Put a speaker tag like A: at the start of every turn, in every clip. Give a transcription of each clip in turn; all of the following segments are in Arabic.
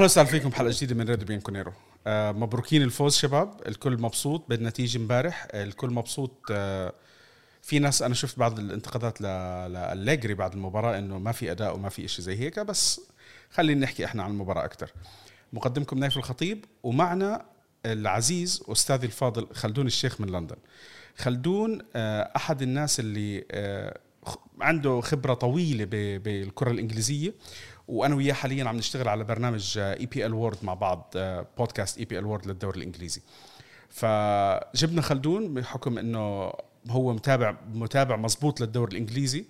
A: أهلا وسهلا فيكم حلقه جديدة من راديو بيانكونيرو آه مبروكين الفوز شباب الكل مبسوط بالنتيجة امبارح. الكل مبسوط آه في ناس أنا شفت بعض الانتقادات لأليجري بعد المباراة إنه ما في أداء وما في شيء زي هيك بس خلينا نحكي إحنا عن المباراة أكثر مقدمكم نايف الخطيب ومعنا العزيز أستاذي الفاضل خلدون الشيخ من لندن. خلدون آه أحد الناس اللي عنده خبرة طويلة بالكرة الإنجليزية. وأنا وياه حاليا عم نشتغل على برنامج EPL World مع بعض بودكاست EPL World للدوري الإنجليزي. فجبنا خلدون بحكم إنه هو متابع متابع مزبوط للدوري الإنجليزي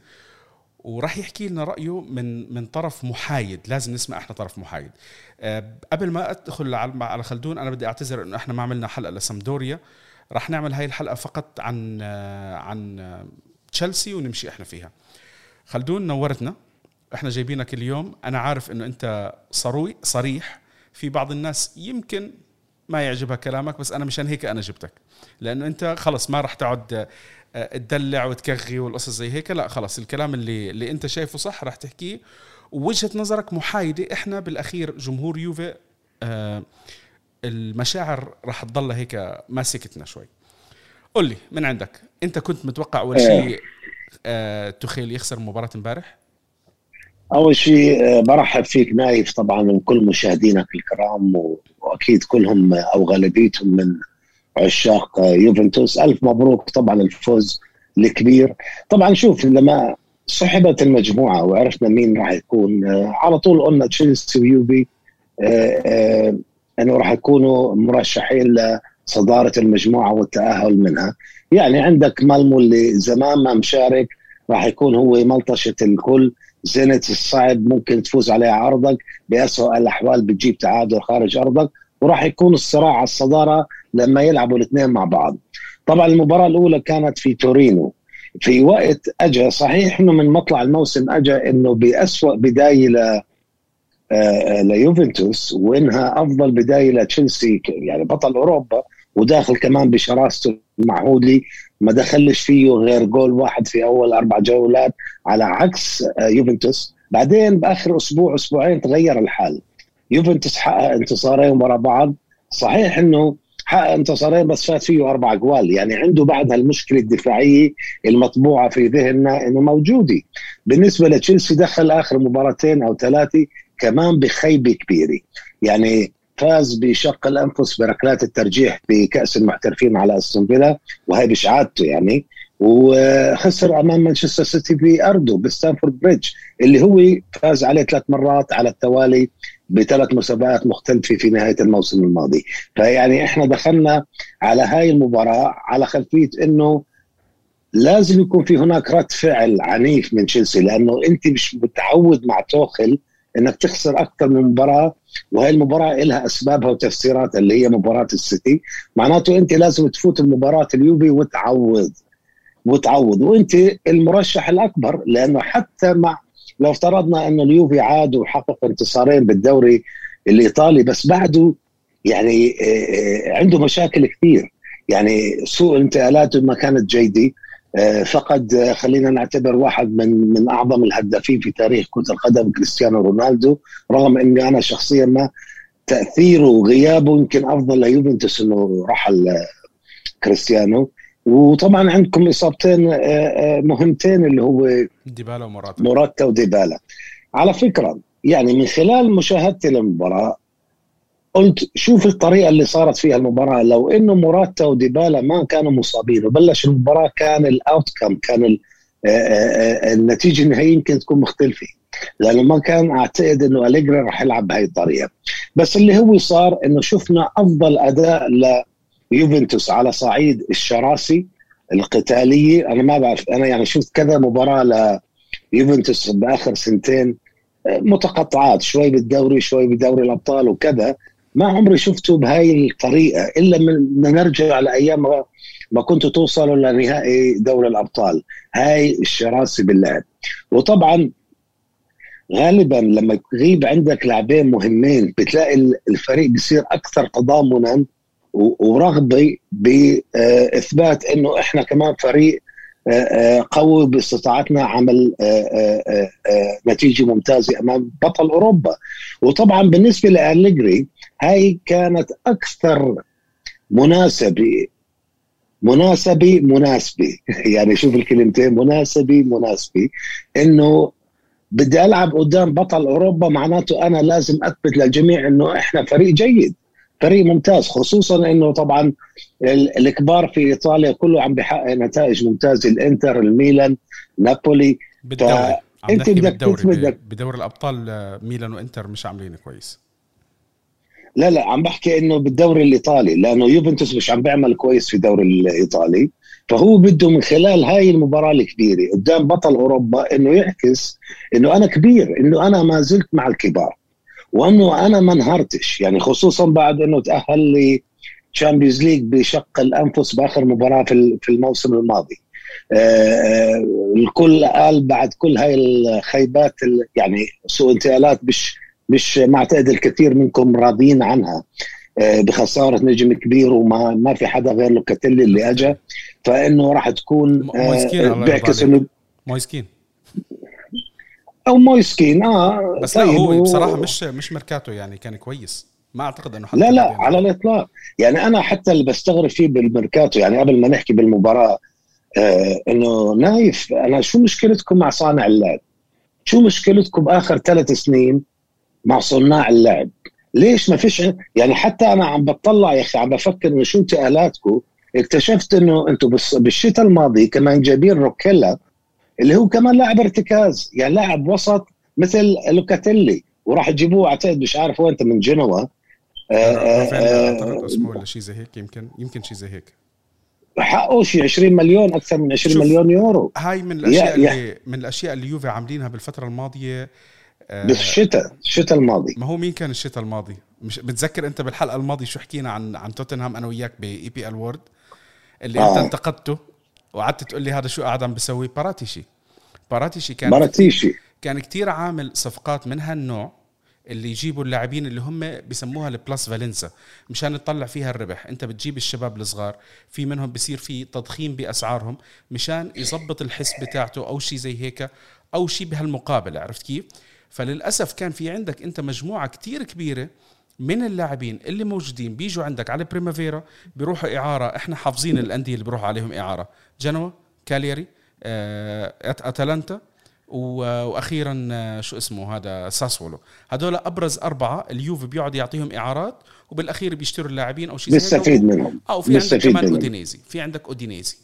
A: وراح يحكي لنا رأيه من من طرف محايد. لازم نسمع إحنا طرف محايد. أه قبل ما أدخل على خلدون أنا بدي أعتذر إنه إحنا ما عملنا حلقة لسمدوريا. راح نعمل هاي الحلقة فقط عن آه، عن تشيلسي ونمشي إحنا فيها. خلدون نورتنا. إحنا جايبينك اليوم. أنا عارف إنه أنت صروي صريح. في بعض الناس يمكن ما يعجبها كلامك بس أنا مشان هيك أنا جبتك. لأنه أنت خلص ما راح تقعد آه، تدلع وتكغي والقصص زي هيك. لا خلص الكلام اللي اللي أنت شايفه صح راح تحكيه. ووجهة نظرك محايدة إحنا بالأخير جمهور يوفي آه المشاعر راح تضل هيك ماسكتنا شوي. قل لي من عندك؟ أنت كنت متوقع أول شيء آه تخيل يخسر مباراة امبارح؟
B: أول شيء آه، برحب فيك نايف طبعا وكل مشاهدينك الكرام وأكيد كلهم أو غالبيتهم من عشاق يوفنتوس. ألف مبروك طبعا الفوز الكبير. طبعا شوف لما سحبت المجموعة وعرفنا مين راح يكون آه، على طول قلنا تشيلسي ويوفي آه، إنه راح يكونوا مرشحين لصدارة المجموعة والتأهل منها. يعني عندك مالمو اللي زمان ما مشارك راح يكون هو ملطشة الكل. زينت الصعب ممكن تفوز عليها عرضك بأسوأ الأحوال بتجيب تعادل خارج أرضك وراح يكون الصراع على الصدارة لما يلعبوا الاثنين مع بعض. طبعا المباراة الأولى كانت في تورينو. في وقت أجا صحيح أنه من مطلع الموسم أجا أنه بأسوأ بداية ل آه، ليوفنتوس وإنها أفضل بداية لتشيلسي يعني بطل أوروبا وداخل كمان بشراسته المعهودي ما دخلش فيه غير جول واحد في أول أربع جولات على عكس آه، يوفنتوس. بعدين بآخر أسبوع أسبوعين تغير الحال. يوفنتوس حقق انتصارين ورا بعض. صحيح إنه حقق انتصارين بس فات فيه أربع جوال يعني عنده بعد هالمشكلة الدفاعية المطبوعة في ذهننا إنه موجودة. بالنسبة لتشيلسي دخل آخر مباراتين أو ثلاثة كمان بخيبة كبيرة. يعني فاز بشق الأنفس بركلات الترجيح بكأس المحترفين على أستون فيلا وهي مش عادته يعني. وخسر أمام مانشستر سيتي بأرضه بستانفورد بريدج اللي هو فاز عليه ثلاث مرات على التوالي بثلاث مسابقات مختلفة في نهاية الموسم الماضي. فيعني إحنا دخلنا على هاي المباراة على خلفية إنه لازم يكون في هناك رد فعل عنيف من تشيلسي لأنه أنت مش متعود مع توخل إنك تخسر أكثر من مباراة وهي المباراة لها أسبابها وتفسيراتها اللي هي مباراة السيتي. معناته أنت لازم تفوت المباراة اليوبي وتعوض وتعوض. وأنت المرشح الأكبر لأنه حتى مع لو افترضنا انه اليوفي عاد وحقق انتصارين بالدوري الإيطالي بس بعده يعني آه، آه، عنده مشاكل كثير. يعني سوء انتقالاته ما كانت جيدة. فقد آه، خلينا نعتبر واحد من من أعظم الهدافين في تاريخ كرة القدم كريستيانو رونالدو. رغم إني أنا شخصيا ما تأثيره وغيابه يمكن أفضل ليوفنتوس إنه رحل آه، كريستيانو. وطبعا عندكم إصابتين مهمتين اللي هو
A: ديبالا ومراتا
B: موراتا وديبالا. على فكرة يعني من خلال مشاهدتي للمباراة قلت شوف الطريقة اللي صارت فيها المباراة. لو إنه موراتا وديبالا ما كانوا مصابين وبلش المباراة كان ال outcome كان آه، آه، آه، النتيجة النهائية يمكن تكون مختلفة. لأنه ما كان أعتقد إنه أليجري راح يلعب بهي الطريقة. بس اللي هو صار إنه شفنا أفضل أداء ليوفنتوس على صعيد الشراسي القتالية. أنا ما بعرف أنا يعني شفت كذا مباراة ليوفنتوس بآخر سنتين متقطعات شوي بالدوري شوي بدوري الأبطال وكذا. ما عمري شفته بهاي الطريقة إلا من نرجع لأيام ما كنتوا توصلوا لنهائي دوري الأبطال. هاي الشراسه باللعب وطبعا غالبا لما يغيب عندك لاعبين مهمين بتلاقي الفريق بيصير أكثر تضامنا ورغبه بإثبات إنه إحنا كمان فريق قوي باستطاعتنا عمل نتيجة ممتازة أمام بطل أوروبا. وطبعا بالنسبة لالجري هاي كانت أكثر مناسبة مناسبة مناسبة. يعني شوف الكلمتين مناسبة مناسبة. إنه بدي ألعب قدام بطل أوروبا معناته أنا لازم أثبت للجميع إنه إحنا فريق جيد. فريق ممتاز خصوصا إنه طبعا الكبار في إيطاليا كله عم بيحقق نتائج ممتازة الإنتر الميلان نابولي.
A: بالدوري أنت بدك بالدوري بدوري الأبطال آه، ميلان وإنتر مش عاملين كويس.
B: لا لا عم بحكي إنه بالدوري الإيطالي لأنه يوفنتوس مش عم بيعمل كويس في الدوري الإيطالي. فهو بده من خلال هاي المباراة الكبيرة قدام بطل أوروبا إنه يعكس إنه أنا كبير إنه أنا ما زلت مع الكبار. وأنه أنا ما انهارتش يعني خصوصا بعد إنه تأهل لي Champions League بشق الأنفس بآخر مباراة في في الموسم الماضي. آه، آه، الكل قال بعد كل هاي الخيبات يعني سوء انتقالات مش مش ما اعتقد الكثير منكم راضيين عنها. آه، بخسارة نجم كبير وما ما في حدا غير لوكاتيلي اللي اجى فإنه راح تكون
A: بيعكس إنه مويسكين
B: أو مويسكين آه
A: بس طيب لا هو بصراحة مش مش ميركاتو يعني كان كويس. ما أعتقد إنه
B: لا لا على الإطلاق. يعني أنا حتى اللي بستغرب فيه بالميركاتو يعني قبل ما نحكي بالمباراة آه إنه نايف أنا شو مشكلتكم مع صانع اللعب؟ شو مشكلتكم باخر ثلاث سنين مع صناع اللعب؟ ليش ما فيش يعني حتى أنا عم بطلع يا أخي عم بفكر إنه شو انتقالاتكم؟ اكتشفت إنه أنتم بالشتاء الماضي كمان جايبين روفيلا اللي هو كمان لاعب ارتكاز يعني لاعب وسط مثل لوكاتيلي وراح تجيبوه اعتقد مش عارف وين من جنوا.
A: آه، آه، آه، أسمه ولا شيء زي هيك يمكن يمكن شيء زي هيك.
B: حقه شيء 20 مليون أكثر من 20 مليون يورو.
A: هاي من الأشياء اللي من الأشياء اللي يوفي عاملينها بالفترة الماضية
B: بالشتاء الشتاء الماضي.
A: ما هو مين كان الشتاء الماضي؟ مش بتذكر أنت بالحلقة الماضية شو حكينا عن عن توتنهام أنا وياك بال EPL World اللي آه. انت انتقدته؟ وقعدت تقول لي هذا شو قاعد عم بيسوي باراتيشي. باراتيشي كان
B: باراتيشي.
A: كان كتير عامل صفقات من هالنوع اللي يجيبوا اللاعبين اللي هم بسموها ال plusvalenza مشان تطلع فيها الربح. انت بتجيب الشباب الصغار في منهم بصير في تضخيم بأسعارهم مشان يظبط الحسبة تاعته أو شيء زي هيك أو شيء بهالمقابل عرفت كيف؟ فللأسف كان في عندك أنت مجموعة كتير كبيرة من اللاعبين اللي موجودين بيجوا عندك على بريمافيرا بيروحوا إعارة. إحنا حافظين الأندية اللي بيروحوا عليهم إعارة. جنوا كالياري آه، اتلانتا وأخيرا آه، شو اسمه هذا؟ ساسولو هذول أبرز أربعة اليوفي بيقعد يعطيهم إعارات وبالأخير بيشتروا اللاعبين أو شيء
B: بيستفيد منهم.
A: أو في عندك كمان أودينيزي. في عندك أودينيزي.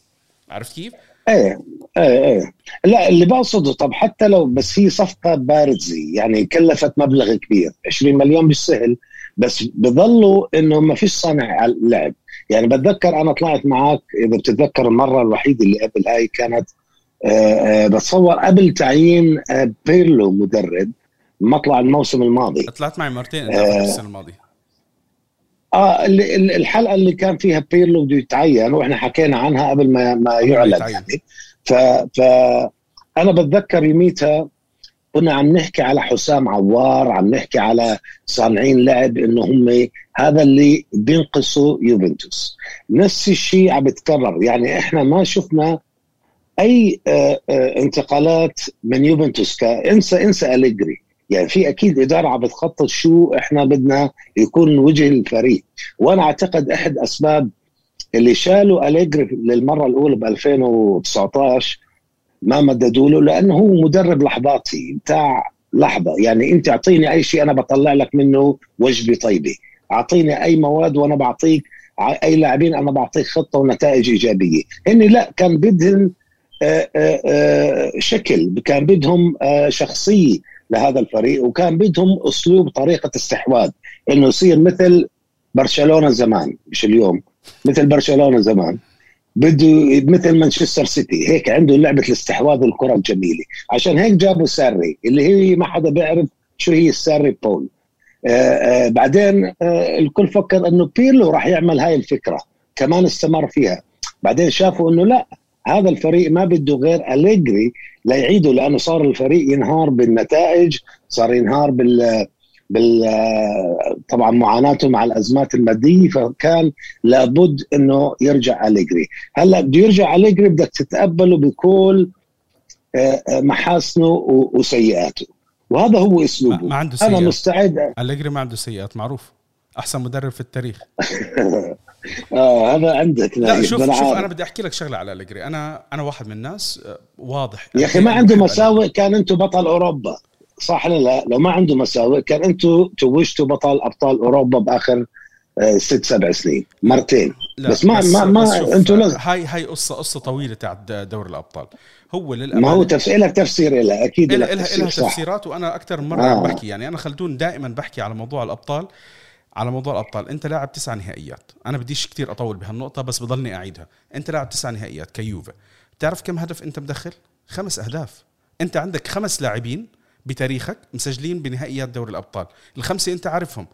A: عرفت كيف؟
B: إيه إيه إيه. لا اللي بقصده طب حتى لو بس هي صفقة بارزه يعني كلفت مبلغ كبير. 20 مليون مش سهل بس بضلوا إنه ما فيش صانع لعب يعني بتذكر أنا طلعت معك إذا بتتذكر المرة الوحيدة اللي قبل هاي كانت آه، آه، بتصور قبل تعيين آه، بيرلو مدرب مطلع الموسم الماضي.
A: طلعت معي مرتين آه السنة الماضيه
B: آه الحلقة اللي كان فيها بيرلو بده يتعين وإحنا حكينا عنها قبل ما ما يعلن يعني. ف ف أنا بتذكر يوميتها كنا عم نحكي على حسام عوار عم نحكي على صانعين لعب إنه هم هذا اللي بينقصوا يوفنتوس. نفس الشيء عم بتكرر يعني إحنا ما شفنا أي آه، آه، انتقالات من يوفنتوس. انسى انسى أليجري. يعني في أكيد إدارة عم بتخطط شو إحنا بدنا يكون وجه الفريق. وأنا أعتقد أحد أسباب اللي شالوا أليجري للمرة الأولى ب 2019 ما مددوا له لأنه هو مدرب لحظاتي بتاع لحظة. يعني أنت أعطيني أي شيء أنا بطلع لك منه وجبة طيبة. أعطيني أي مواد وأنا بعطيك أي لاعبين أنا بعطيك خطة ونتائج إيجابية. هن لا كان بدهم آه، آه، آه، شكل كان بدهم شخصية لهذا الفريق وكان بدهم أسلوب طريقة استحواذ. إنه يصير مثل برشلونة زمان مش اليوم مثل برشلونة زمان. بده مثل مانشستر سيتي هيك عنده لعبة الاستحواذ والكره الجميلة. عشان هيك جابوا ساري اللي هي ما حدا بيعرف شو هي الساري بول. آآ آآ بعدين آآ الكل فكر إنه بيرلو راح يعمل هاي الفكرة كمان استمر فيها. بعدين شافوا إنه لا هذا الفريق ما بده غير أليجري ليعيده لأنه صار الفريق ينهار بالنتائج صار ينهار بال بال آه، طبعا معاناته مع الأزمات المادية فكان لابد إنه يرجع أليجري. هلأ بده يرجع أليجري بدك تتقبله بكل آه، آه، محاسنه وسيئاته. وهذا هو أسلوبه.
A: ما عنده
B: سيئات. أنا مستعد.
A: أليجري ما عنده سيئات معروف. أحسن مدرب في التاريخ.
B: آه هذا عندك.
A: لا شوف شوف. أنا بدي أحكي لك شغلة على أليجري. أنا أنا واحد من الناس واضح.
B: يا أخي ما عنده مساوئ كان أنتم بطل أوروبا. صح لا؟ لو ما عنده مساوئ كان أنتم توجتوا بطل أبطال أوروبا بآخر آه، ست سبع سنين مرتين. لا بس ما بس ما ما أنتم
A: هاي هاي قصه قصة طويلة تاع دوري الأبطال.
B: هو للأمانة ما هو تفسير لك تفسير لها أكيد
A: لها لها تفسيرات وأنا أكثر من مره آه. بحكي. يعني أنا خلدون دائما بحكي على موضوع الأبطال على موضوع الأبطال. أنت لاعب تسع نهائيات. أنا بديش كتير أطول بهالنقطة بس بضلني أعيدها. أنت لاعب تسع نهائيات كيوفي. بتعرف كم هدف أنت مدخل؟ خمس أهداف. أنت عندك خمس لاعبين بتاريخك مسجلين بنهائيات دوري الأبطال. الخمسة أنت عارفهم.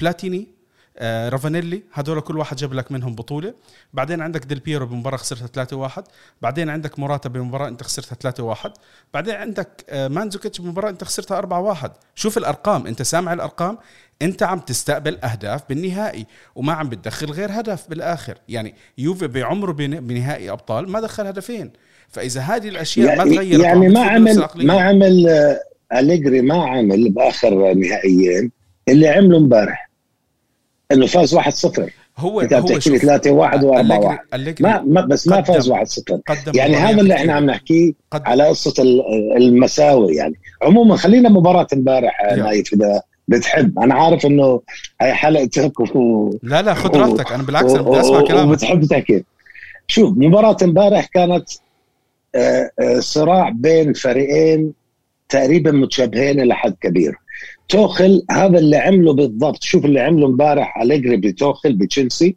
A: بلاتيني آه رافانيلي هدول كل واحد جاب لك منهم بطولة. بعدين عندك ديل بيرو بمباراة خسرتها 3-1 بعدين عندك موراتا بمباراة أنت خسرتها 3-1 بعدين عندك آه مانزوكيتش بمباراة أنت خسرتها 4-1 شوف الأرقام. أنت سامع الأرقام؟ أنت عم تستقبل أهداف بالنهائي وما عم بتدخل غير هدف بالآخر. يعني يوفي بعمره بنهائي أبطال ما دخل هدفين. فإذا هذه الأشياء
B: ما
A: تغيرت
B: يعني ما عمل ما عمل آه، أليجري ما عمل بآخر نهائيين اللي عمله امبارح إنه فاز 1-0
A: هو
B: انت بتحكي لي 3 1 و 4 1 ما, ما بس ما فاز 1 0 يعني هذا اللي إحنا عم نحكيه على قصه المساوي يعني. عموما خلينا مباراة امبارح نايف إذا بتحب. أنا عارف إنه هي حلقتك و...
A: لا لا خذ راحتك. أنا بالعكس أنا بدي أسمع كلامك.
B: وبتحب تحكي. شوف مباراة امبارح كانت آه، آه، صراع بين فريقين تقريبا متشابهين إلى حد كبير. توخل هذا اللي عمله بالضبط شوف اللي عمله امبارح أليجري بتوخل بتشيلسي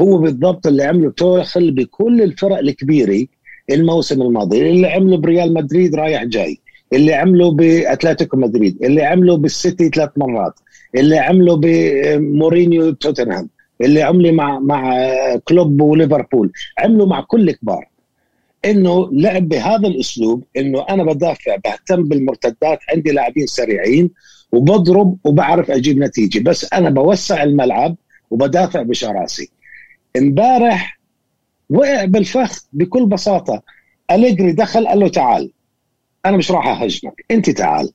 B: هو بالضبط اللي عمله توخل بكل الفرق الكبيرة الموسم الماضي اللي عمله بريال مدريد رايح جاي اللي عمله بأتلتيكو مدريد اللي عمله بالسيتي ثلاث مرات اللي عمله بمورينيو توتنهام اللي عمله مع مع كلوب وليفربول عمله مع كل كبار. إنه لعب بهذا الأسلوب إنه أنا بدافع بهتم بالمرتدات عندي لاعبين سريعين وبضرب وبعرف أجيب نتيجة. بس أنا بوسع الملعب وبدافع بشراسي. امبارح وقع بالفخ بكل بساطة. أليجري دخل قال له تعال. أنا مش راح اهاجمك أنت تعال.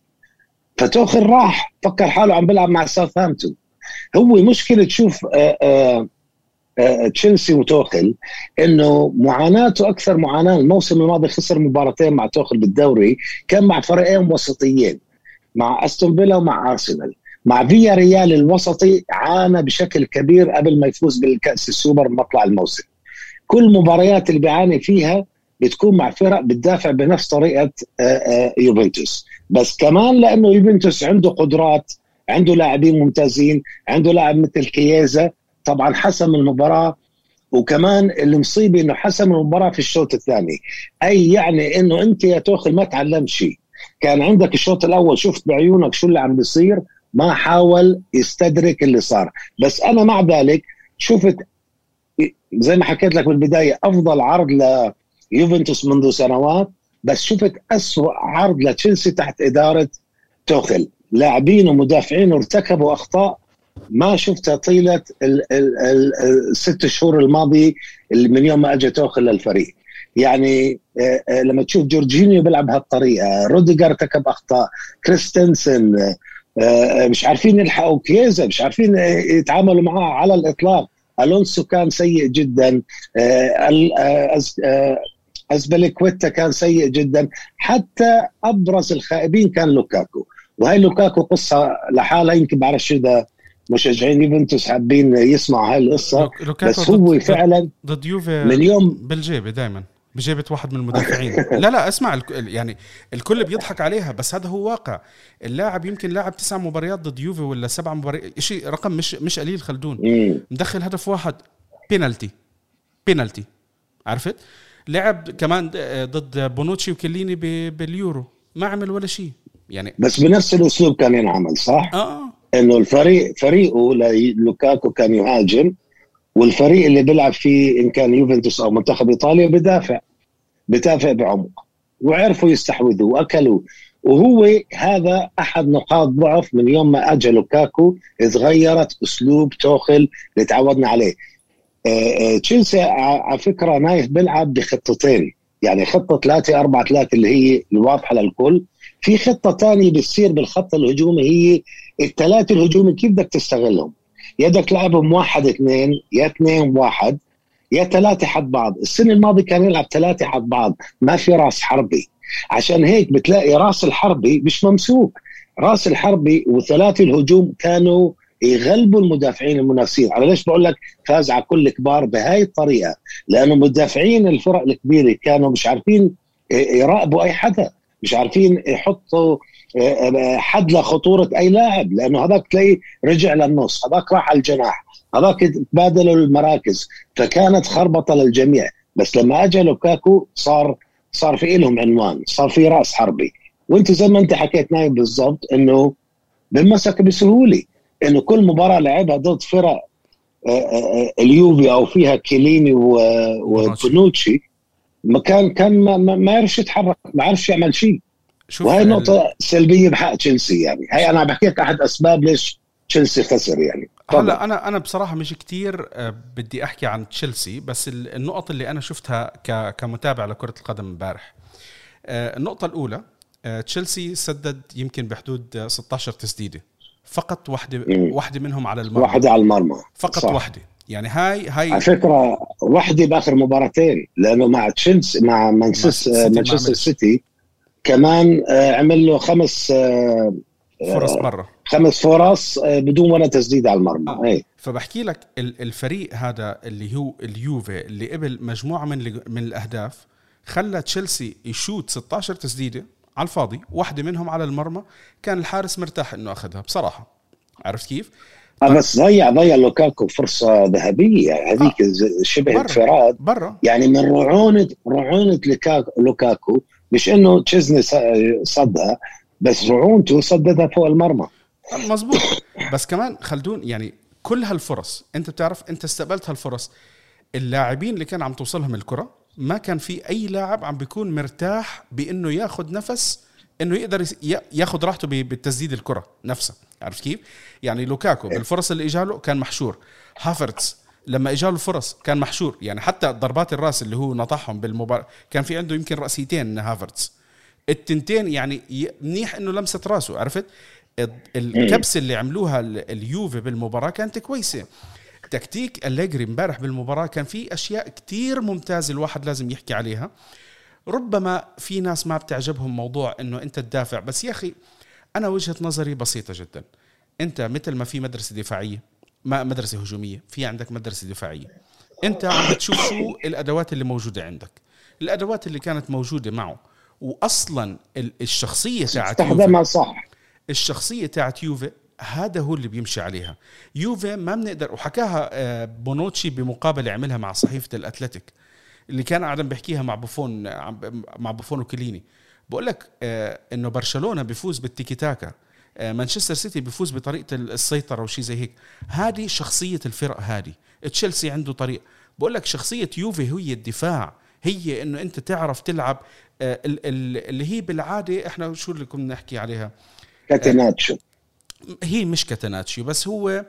B: فتوخل راح فكر حاله عم بيلعب مع ساوثهامبتون. هو مشكلة تشوف آآ آآ آآ تشيلسي وتوخل إنه معاناته أكثر معاناة. الموسم الماضي خسر مباراتين مع توخل بالدوري كان مع فريقين وسطيين مع أستون فيلا ومع أرسنال. مع فيا ريال الوسطي عانى بشكل كبير قبل ما يفوز بالكأس السوبر مطلع الموسم. كل مباريات اللي بيعاني فيها بتكون مع فرق بتدافع بنفس طريقة آه، آه، يوفنتوس. بس كمان لأنه يوفنتوس عنده قدرات عنده لاعبين ممتازين عنده لاعب مثل كييزا طبعا حسم المباراة وكمان المصيبه إنه حسم المباراة في الشوط الثاني. أي يعني إنه أنت يا توخل ما تعلمت شيء. كان عندك الشوط الأول شفت بعيونك شو اللي عم بيصير ما حاول يستدرك اللي صار. بس أنا مع ذلك شفت زي ما حكيت لك بالبداية أفضل عرض ليوفنتوس منذ سنوات بس شفت أسوأ عرض لتشيلسي تحت إدارة توخل لاعبين ومدافعين ارتكبوا أخطاء ما شفتها طيلة الست شهور الماضيه من يوم ما اجى توخل للفريق يعني آه، آه، لما تشوف جورجينيو بيلعب بهالطريقه روديجر ارتكب أخطاء كريستنسن آه، مش عارفين يلحقوا كييزا مش عارفين يتعاملوا معاه على الإطلاق. ألونسو كان سيء جدا ازبليكويتا كان سيء جدا. حتى أبرز الخائبين كان لوكاكو. وهي لوكاكو قصة لحالها يمكن بعرفش إذا مشجعين يوفنتوس حابين يسمعوا هاي القصة بس هو فعلا
A: ضد يوفي من يوم بالجيبه دائما بجيبة واحد من المدافعين. لا لا اسمع يعني الكل بيضحك عليها بس هذا هو واقع. اللاعب يمكن لاعب تسع مباريات ضد يوفي ولا سبع مباريات شيء رقم مش مش قليل خلدون. مدخل هدف واحد بينالتي. بينالتي. عرفت؟ لعب كمان ضد بونوتشي وكليني باليورو. ما عمل ولا شيء. يعني
B: بس بنفس الأسلوب كان ينعمل صح؟
A: آه.
B: إنه الفريق فريقه لوكاكو كان يهاجم والفريق اللي بيلعب فيه إن كان يوفنتوس أو منتخب إيطاليا بدافع بدافع بعمق وعرفوا يستحوذوا واكلوا وهو هذا أحد نقاط ضعف من يوم ما اجى لوكاكو تغيرت أسلوب توخل اللي تعودنا عليه. آه، آه، تشيلسي على فكرة نايف بيلعب بخطتين. يعني خطة 3 4 3 اللي هي الواضحة للكل. في خطة ثانية بتصير بالخط الهجومي هي الثلاثة الهجومي كيف بدك تستغلهم؟ يا بدك تلعبهم واحد اثنين يا اثنين واحد يا ثلاثة حد بعض. السنة الماضية كان يلعب ثلاثة حد بعض ما في راس حربي. عشان هيك بتلاقي راس الحربي مش ممسوك راس الحربي وثلاثي الهجوم كانوا يغلبوا المدافعين المنافسين. على ليش بقول لك فاز على كل كبار بهاي الطريقة؟ لأنه مدافعين الفرق الكبيرة كانوا مش عارفين يراقبوا أي حدا مش عارفين يحطوا حد لخطوره أي لاعب لأنه هذاك تلاقيه رجع للنص هذاك راح على الجناح هذاك تبادلوا المراكز فكانت خربطة للجميع. بس لما أجى لوكاكو صار صار في لهم عنوان صار في رأس حربي. وأنت زي ما أنت حكيت نايم بالضبط إنه بنمسك بسهوله إنه كل مباراة لعبها ضد فرق آه، آه، آه، اليوفي أو فيها كيليني وبونوتشي ما كان كان ما, ما يعرفش يتحرك ما يعرفش يعمل شيء. وهي نقطة سلبية بحق تشيلسي يعني. هي أنا بحكي لك أحد أسباب ليش تشيلسي خسر يعني.
A: هلا أنا أنا بصراحة مش كتير بدي أحكي عن تشيلسي بس النقط اللي أنا شفتها كمتابع لكرة القدم امبارح. النقطة الأولى تشيلسي سدد يمكن بحدود 16 تسديدة. فقط واحدة واحدة منهم على المرمى.
B: واحدة على المرمى.
A: فقط صح. واحدة يعني هاي هاي
B: على فكرة واحدة بآخر مباراتين لأنه مع تشيلسي مع مانشستر. سيتي كمان آه، عمل له خمس آه،
A: فرص برا
B: خمس فرص آه، بدون ولا تسديد على المرمى آه.
A: أي. فبحكي لك الفريق هذا اللي هو اليوفي اللي قبل مجموعة من من الأهداف خلى تشيلسي يشوت 16 تسديدة على الفاضي واحدة منهم على المرمى كان الحارس مرتاح إنه أخذها بصراحة عرفت كيف؟
B: آه بس ضيع ضيع لوكاكو فرصة ذهبية هذيك آه. شبه انفراد
A: برا
B: يعني من رعونة رعونة لوكاكو مش إنه تشيزني صدها بس رعونته صددها فوق المرمى.
A: مزبوط بس كمان خلدون يعني كل هالفرص أنت بتعرف أنت استقبلت هالفرص. اللاعبين اللي كان عم توصلهم الكرة ما كان في أي لاعب عم بيكون مرتاح بإنه ياخذ نفس إنه يقدر ياخذ راحته بالتسديد الكرة نفسها. عرفت كيف؟ يعني لوكاكو بالفرص اللي إجاله كان محشور. هافرتس لما إجاله الفرص كان محشور. يعني حتى ضربات الرأس اللي هو نطحهم بالمباراة كان في عنده يمكن رأسيتين هافرتس. التنتين يعني منيح إنه لمست رأسه عرفت؟ الكبسة اللي عملوها اليوفي بالمباراة كانت كويسة. تكتيك أليجري امبارح بالمباراة كان في أشياء كتير ممتازة الواحد لازم يحكي عليها. ربما في ناس ما بتعجبهم موضوع إنه أنت تدافع بس يا أخي أنا وجهة نظري بسيطة جدا. أنت مثل ما في مدرسة دفاعية ما مدرسة هجومية في عندك مدرسة دفاعية. أنت عم بتشوف شو الأدوات اللي موجودة عندك. الأدوات اللي كانت موجودة معه. واصلا الشخصية تاعت
B: استخدمها صح.
A: الشخصية تاعت يوفي هذا هو اللي بيمشي عليها. يوفي ما بنقدر وحكاها آه، بونوتشي بمقابله عملها مع صحيفة الأتلتيك اللي كان قاعد بحكيها مع بوفون مع بوفون وكيليني. بقول لك آه، إنه برشلونة بيفوز بالتيكي تاكا. مانشستر سيتي بيفوز بطريقة السيطرة وشي زي هيك. هذه شخصية الفرق هذه. تشيلسي عنده طريق. بقول لك شخصية يوفي هي الدفاع. هي إنه أنت تعرف تلعب اللي هي بالعادة إحنا شو اللي كنا نحكي عليها؟
B: كاتيناتشو.
A: هي مش كاتناتشيو بس هو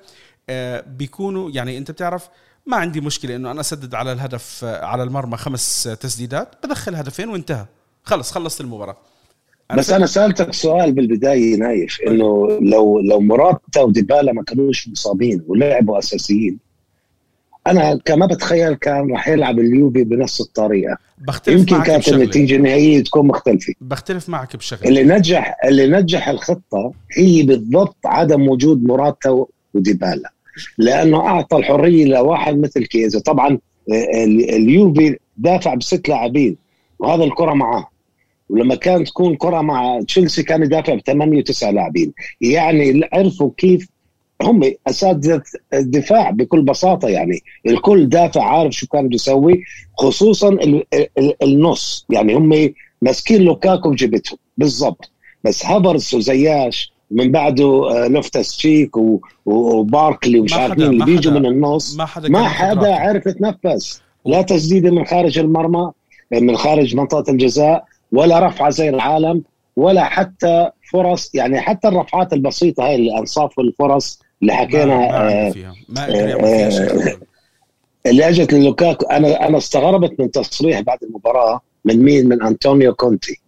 A: آه، بيكونوا يعني أنت بتعرف ما عندي مشكلة إنه أنا أسدد على الهدف آه، على المرمى خمس تسديدات بدخل هدفين وانتهى. خلص خلصت
B: المباراة. بس أنا سألتك سؤال بالبداية نايف إنه لو لو موراتا وديبالا ما كانوش مصابين ولعبوا أساسيين أنا كما بتخيل كان راح يلعب اليوفي بنفس الطريقة.
A: بختلف
B: يمكن كانت النتيجة النهائية تكون مختلفة.
A: بختلف معك بشغلة.
B: اللي نجح اللي نجح الخطة هي بالضبط عدم وجود موراتا وديبالا. لأنه أعطى الحرية لواحد مثل كيزا. طبعا آه، اليوفي دافع بست لاعبين وهذا الكرة معاه. ولما كانت تكون كرة مع تشيلسي كان يدافع بثمانية وتسعة لاعبين. يعني عرفوا كيف هم اساتذه الدفاع بكل بساطة يعني. الكل دافع عارف شو كان بيسوي خصوصا النص. يعني هم ماسكين لوكاكو بجيبتهم بالضبط. بس هافرتس وزياش من بعده آه، لوفتوس تشيك وباركلي ومش عارفين اللي بيجوا من النص. ما حدا, ما حدا عرف يتنفس. لا تسديدة من خارج المرمى من خارج منطقة الجزاء. ولا رفعه زي العالم ولا حتى فرص يعني حتى الرفعات البسيطة هاي اللي أنصاف الفرص اللي حكينا
A: ما,
B: آه
A: فيها. ما فيها شيء
B: اللي أجت للوكاكو. أنا أنا استغربت من تصريح بعد المباراة من مين؟ من أنطونيو كونتي.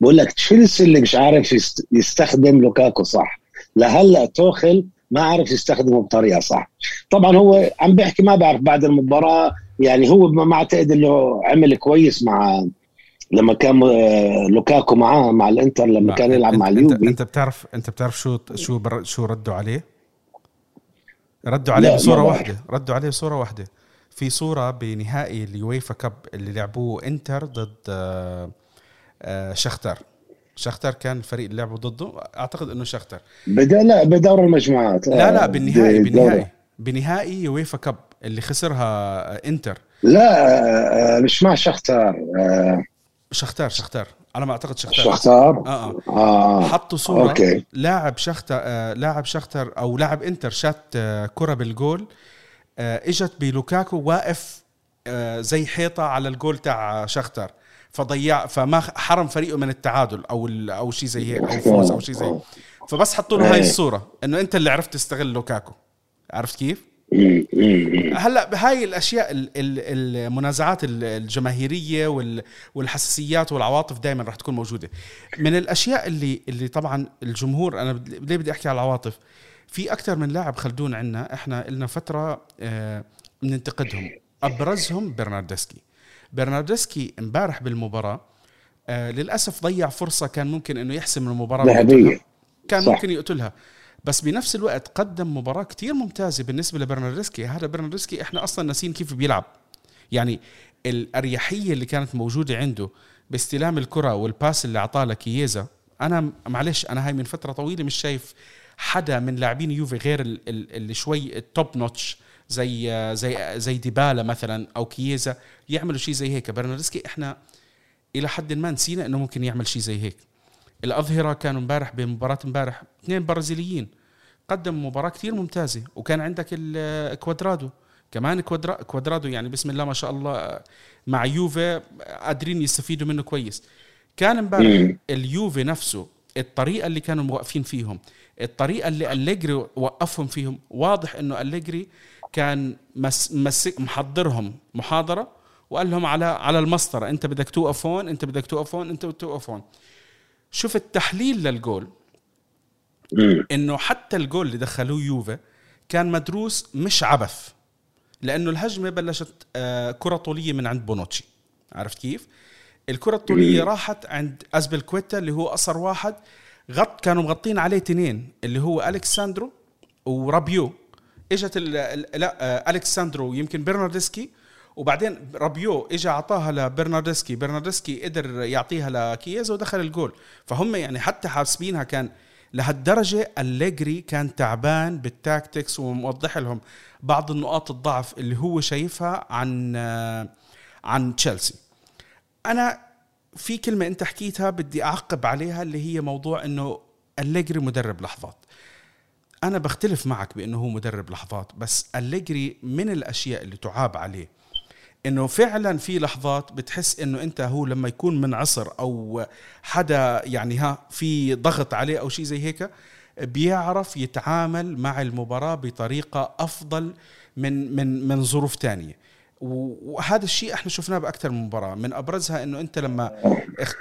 B: بقول لك تشيلسي اللي مش عارف يستخدم لوكاكو صح. لهلأ توخل ما عارف يستخدمه بطريقة صح. طبعا هو عم بيحكي ما بعرف بعد المباراة يعني هو ما أعتقد إنه عمل كويس مع لما كان لوكاكو معاه مع الانتر لما كان يلعب مع اليوفي.
A: أنت بتعرف أنت بتعرف شو شو شو ردوا عليه؟ ردوا عليه بصورة واحدة ردوا عليه بصورة واحدة. في صورة بنهائي ال UEFA Cup اللي لعبوه إنتر ضد آه، آه، شختر. شختر كان الفريق اللي لعبوا ضده أعتقد إنه شختر.
B: بدا لا بدور المجموعات.
A: لا لا بالنهائي بالنهائي. بنهائي UEFA Cup اللي خسرها إنتر.
B: لا مش مع شختر.
A: شختار شختار. على ما أعتقد شختار.
B: شختار؟
A: آه آه,
B: آه.
A: حطوا صورة.
B: okay.
A: لاعب شختر آه لاعب شختر أو لاعب إنتر شات آه كرة بالجول آه إجت بلوكاكو واقف آه زي حيطة على الجول تاع شختر فضيع فما حرم فريقه من التعادل أو أو شيء زي هيك أو فوز أو شيء زي هيك. فبس حطوا له هاي الصورة. إنه أنت اللي عرفت تستغل لوكاكو. عرفت كيف؟ هلأ بهاي الأشياء المنازعات الجماهيرية والحساسيات والعواطف دائما رح تكون موجودة. من الأشياء اللي اللي طبعا الجمهور أنا ليه بدي أحكي على العواطف؟ في أكثر من لاعب خلدون عندنا إحنا لنا فترة بننتقدهم أبرزهم برناردسكي. برناردسكي امبارح بالمباراة آه للأسف ضيع فرصة كان ممكن إنه يحسم المباراة
B: ذهبية.
A: كان صح. ممكن يقتلها. بس بنفس الوقت قدم مباراة كتير ممتازة بالنسبة لبرناردسكي. هذا برناردسكي إحنا أصلا ناسين كيف بيلعب. يعني الأريحية اللي كانت موجودة عنده باستلام الكرة وال pass اللي أعطاه لكييزا أنا معلش أنا هاي من فترة طويلة مش شايف حدا من لاعبين يوفي غير اللي شوي ال top notch زي زي زي ديبالا مثلا أو كييزا يعملوا شيء زي هيك. برناردسكي إحنا إلى حد ما نسينا إنه ممكن يعمل شيء زي هيك. الأظهرة كانوا امبارح بمباراه امبارح اثنين برازيليين. قدم مباراة كثير ممتازة وكان عندك الكوادرادو كمان كوادرا كوادرادو يعني بسم الله ما شاء الله مع يوفي قادرين يستفيدوا منه كويس. كان امبارح اليوفي نفسه الطريقة اللي كانوا موقفين فيهم الطريقة اللي أليجري وقفهم فيهم واضح إنه أليجري كان مس مسك محضرهم محاضرة وقال لهم على على المسطرة أنت بدك توقف هون أنت بدك توقف هون أنت بدك توقف هون. شوف التحليل للجول. إنه حتى الجول اللي دخلوه يوفي كان مدروس مش عبث لأنه الهجمة بلشت آه، كرة طولية من عند بونوتشي. عرفت كيف؟ الكرة الطولية راحت عند ازبيليكويتا اللي هو اصر واحد غط كانوا مغطين عليه تنين اللي هو ألكساندرو ورابيو. إجت لا آه، ألكساندرو يمكن برناردسكي وبعدين رابيو اجى أعطاها لبرناردسكي. برناردسكي قدر يعطيها لكييزا ودخل الجول. فهم يعني حتى حاسبينها كان لهالدرجة أليجري كان تعبان بالتاكتكس وموضح لهم بعض النقاط الضعف اللي هو شايفها عن عن تشيلسي. أنا في كلمة أنت حكيتها بدي أعقب عليها اللي هي موضوع أنه أليجري مدرب لحظات. أنا بختلف معك بأنه هو مدرب لحظات بس أليجري من الأشياء اللي تعاب عليه. إنه فعلا في لحظات بتحس إنه أنت هو لما يكون من عصر أو حدا يعني ها في ضغط عليه أو شيء زي هيك بيعرف يتعامل مع المباراة بطريقة أفضل من من من ظروف تانية. وهذا الشيء إحنا شفناه بأكثر من مباراة. من أبرزها إنه أنت لما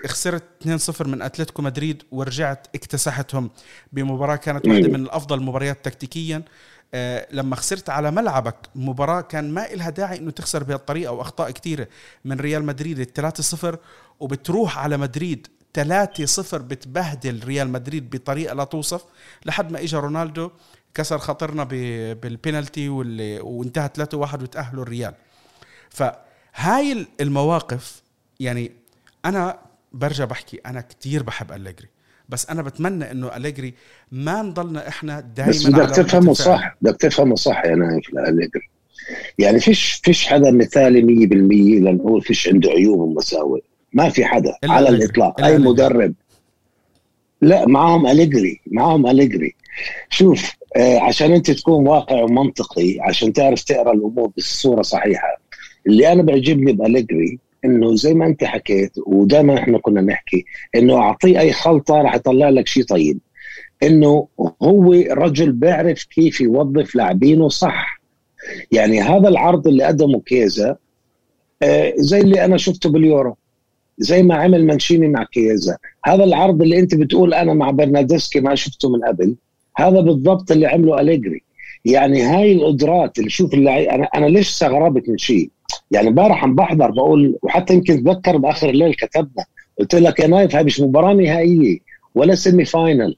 A: خسرت 2-0 من أتلتيكو مدريد ورجعت اكتسحتهم بمباراة كانت واحدة من الأفضل المباريات تكتيكيا. لما خسرت على ملعبك مباراة كان ما إلها داعي إنه تخسر بهالطريقة وأخطاء كثيرة من ريال مدريد الثلاثة صفر وبتروح على مدريد 3 صفر بتبهدل ريال مدريد بطريقة لا توصف. لحد ما إجا رونالدو كسر خاطرنا بالبينالتي وانتهى 3 1 وتأهلوا الريال. فهاي المواقف يعني أنا برجع بحكي أنا كتير بحب أليجري. بس أنا بتمنى إنه أليجري ما نضلنا إحنا دائما
B: بس بدك تفهمه صح بدك تفهمه صح يا نايف أليجري. يعني فيش فيش حدا مثالي 100% لنقول فيش عنده عيوب ومساوئ. ما في حدا على الإطلاق. أي مدرب. لا معهم أليجري معهم أليجري. شوف آه عشان أنت تكون واقع ومنطقي عشان تعرف تقرأ الأمور بالصورة صحيحة اللي أنا بيعجبني بأليجري إنه زي ما أنت حكيت ودائما إحنا كنا نحكي إنه أعطيه أي خلطة راح يطلع لك شيء طيب. إنه هو رجل بيعرف كيف يوظف لاعبينه صح. يعني هذا العرض اللي قدمه كيزا آه، زي اللي أنا شفته باليورو زي ما عمل مانشيني مع كيزا. هذا العرض اللي أنت بتقول أنا مع برناردسكي ما شفته من قبل هذا بالضبط اللي عمله أليجري. يعني هاي القدرات اللي شوف اللي أنا أنا ليش استغربت من شيء يعني امبارح عم بحضر بقول وحتى يمكن تذكر بآخر الليل كتبنا قلت لك يا نايف هاي مش مباراة نهائية ولا semi final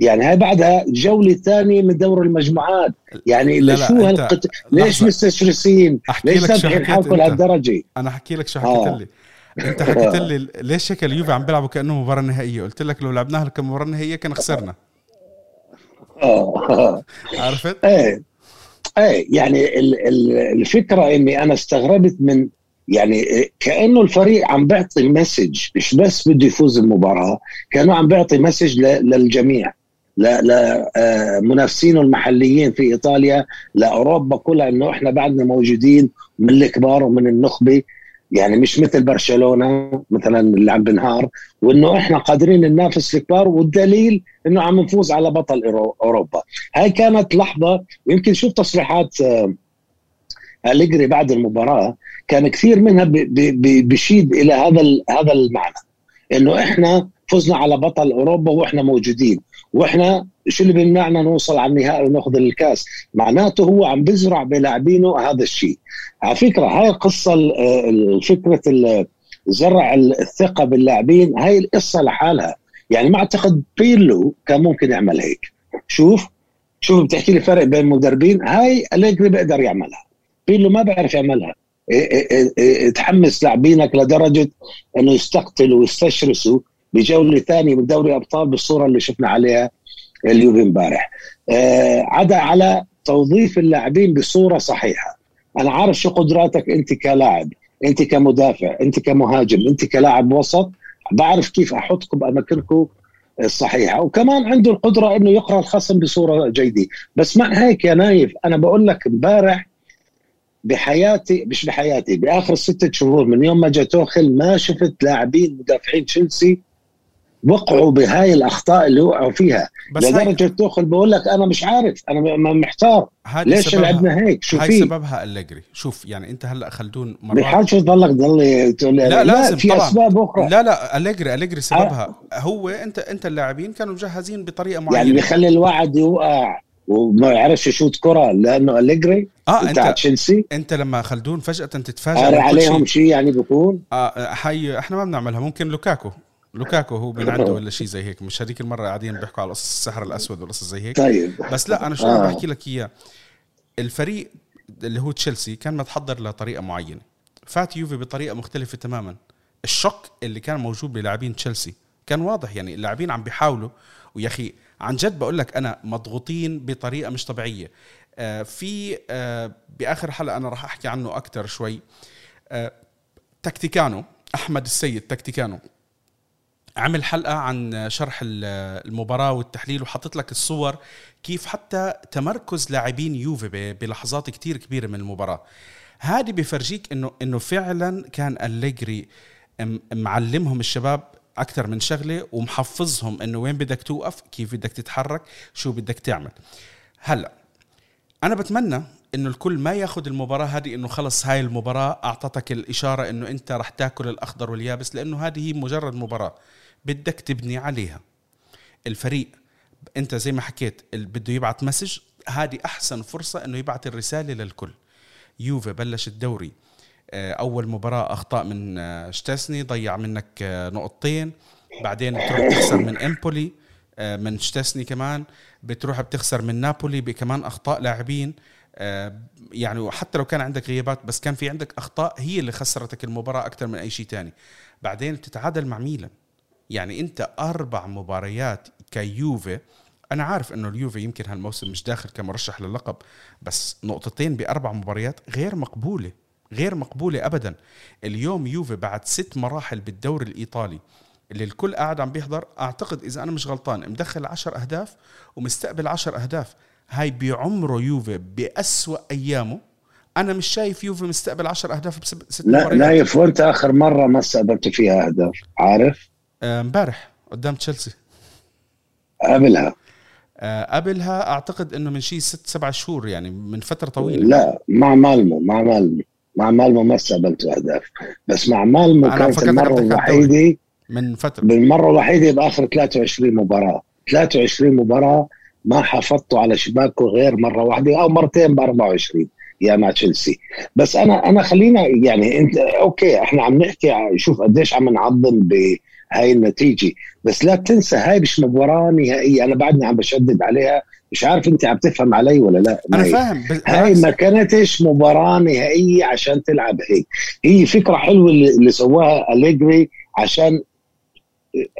B: يعني هاي بعدها جولة ثانية من دور المجموعات. يعني لا شو هالقت... ليش مستشرسين ليش ذابحين حالكم لهالدرجة؟
A: أنا أحكي لك شو حكيت لي. أنت حكيت لي ليش هيك اليوفي عم بيلعبوا كأنه مباراة نهائية. قلت لك لو لعبناها كمباراة نهائية كان خسرنا.
B: آه.
A: عرفت؟
B: إيه. إيه يعني الفكرة إني أنا استغربت من يعني كأنه الفريق عم بيعطي message مش بس بده يفوز المباراة كأنه عم بيعطي message للجميع لمنافسينه المحليين في إيطاليا لأوروبا كلها إنه إحنا بعدنا موجودين من الكبار ومن النخبة. يعني مش مثل برشلونة مثلا اللي عم بنهار وإنه إحنا قادرين ننافس الكبار والدليل إنه عم نفوز على بطل أوروبا. هاي كانت لحظة ويمكن شوف تصريحات آه، أليجري بعد المباراة كان كثير منها بشيد إلى هذا هذا المعنى. إنه إحنا فزنا على بطل أوروبا وإحنا موجودين. وإحنا شو اللي بيمنعنا نوصل على النهائي وناخذ الكاس؟ معناته هو عم بزرع بلاعبينه هذا الشيء. على فكرة هاي القصة فكره زرع الثقة باللاعبين هاي القصة لحالها. يعني ما أعتقد بيرلو كان ممكن يعمل هيك. شوف شوف بتحكي لي فرق بين المدربين هاي أليجري بيقدر يعملها. بيرلو ما بيعرف يعملها. تحمس لاعبينك لدرجة إنه يستقتلوا ويستشرسوا. بجولة ثانية من دوري الأبطال بالصورة اللي شفنا عليها اليوفي امبارح. آه عدا على توظيف اللاعبين بصورة صحيحة. أنا عارف شو قدراتك أنت كلاعب أنت كمدافع أنت كمهاجم أنت كلاعب وسط. بعرف كيف أحطكم بأماكنكم الصحيحة. وكمان عنده القدرة إنه يقرأ الخصم بصورة جيدة. بس مع هيك يا نايف أنا بقول لك امبارح بحياتي مش بحياتي بآخر ستة شهور من يوم ما جاء توخل ما شفت لاعبين مدافعين تشيلسي وقعوا بهاي الأخطاء اللي وقعوا فيها. بس لدرجة هاي... توخل بقول لك أنا مش عارف. أنا محتار. ليش لعبنا هيك؟ شو
A: هاي سببها أليجري. شوف يعني أنت هلأ خلدون
B: مرات بحال شو تضلك تضل تقول
A: لا, لا لازم
B: في طبعا. أسباب أخرى.
A: لا لا أليجري أليجري سببها. أه؟ هو أنت أنت اللاعبين كانوا مجهزين بطريقة معينة.
B: يعني بيخلي الواحد يوقع وما يعرفش يشوت كرة لأنه أليجري
A: آه انت تشيلسي. أنت لما خلدون فجأة تتفاجئ
B: عليهم شيء. يعني بيكون
A: آه حي إحنا ما بنعملها. ممكن لوكاكو. لوكاكو هو من عنده ولا شيء زي هيك؟ مش هذيك المرة قاعدين بيحكوا على قصص السحر الأسود وقصص زي هيك؟
B: طيب.
A: بس لا أنا شو آه. بحكي لك إياه. الفريق اللي هو تشيلسي كان متحضر لطريقة معينة. فات يوفي بطريقة مختلفة تماما. الشك اللي كان موجود بلاعبين تشيلسي كان واضح يعني اللاعبين عم بيحاولوا. ويا أخي عن جد بقول لك أنا مضغوطين بطريقة مش طبيعية. آه في آه بآخر حلقة أنا راح أحكي عنه أكثر شوي. آه تكتيكانو أحمد السيد تكتيكانو. عمل حلقة عن شرح المباراة والتحليل وحطيت لك الصور كيف حتى تمركز لاعبين يوفي بلحظات كتير كبيرة من المباراة. هذه بفرجيك انه إنه فعلا كان أليجري معلمهم الشباب أكثر من شغلة ومحفظهم إنه وين بدك توقف كيف بدك تتحرك شو بدك تعمل. هلأ أنا بتمنى إنه الكل ما ياخذ المباراة هذه إنه خلص هاي المباراة أعطتك الإشارة إنه أنت رح تاكل الأخضر واليابس لأنه هذه هي مجرد مباراة. بدك تبني عليها. الفريق انت زي ما حكيت بده يبعث مسج. هذه أحسن فرصة إنه يبعث الرسالة للكل. يوفي بلش الدوري. آه، أول مباراة أخطاء من آه، شتاسني. ضيع منك آه، نقطتين. بعدين بتروح تخسر من إمبولي من شتاسني كمان. بتروح بتخسر من نابولي بكمان أخطاء لاعبين. يعني حتى لو كان عندك غيابات بس كان في عندك أخطاء هي اللي خسرتك المباراة أكثر من أي شيء تاني. بعدين بتتعادل مع ميلان. يعني انت أربع مباريات كيوفي أنا عارف إنه اليوفي يمكن هالموسم مش داخل كمرشح للقب بس نقطتين بأربع مباريات غير مقبولة غير مقبولة ابدا. اليوم يوفي بعد ست مراحل بالدوري الإيطالي اللي الكل قاعد عم بيحضر أعتقد إذا أنا مش غلطان مدخل عشر أهداف ومستقبل عشر أهداف. هاي بعمره يوفي بأسوأ أيامه. أنا مش شايف يوفي مستقبل 10 أهداف بست
B: لا
A: مباريات.
B: نايف وانت آخر مرة ما استقبلت فيها أهداف عارف؟
A: امبارح قدام تشيلسي.
B: قبلها
A: آه، قبلها أعتقد إنه من شيء ست سبع شهور يعني من فترة طويلة.
B: لا مع مالمو مع مالمو مع مالمو ما استقبلت أهداف. بس مع مالمو كانت
A: المرة
B: الوحيدة
A: من فترة.
B: بالمرة الوحيدة بآخر 23 مباراة. 23 مباراة ما حافظتوا على شباكه غير مرة واحدة أو مرتين ب 24 يا مع تشيلسي. بس أنا أنا خلينا يعني أنت أوكي إحنا عم نحكي شوف قديش عم نعظم بهاي النتيجة. بس لا تنسى هاي مش مباراة نهائية. أنا بعدني عم بشدد عليها. مش عارف أنت عم تفهم علي ولا لا.
A: أنا
B: هاي.
A: فاهم بس
B: هاي ما كانتش مباراة نهائية عشان تلعب هيك. هي فكرة حلوة اللي اللي سواها أليجري عشان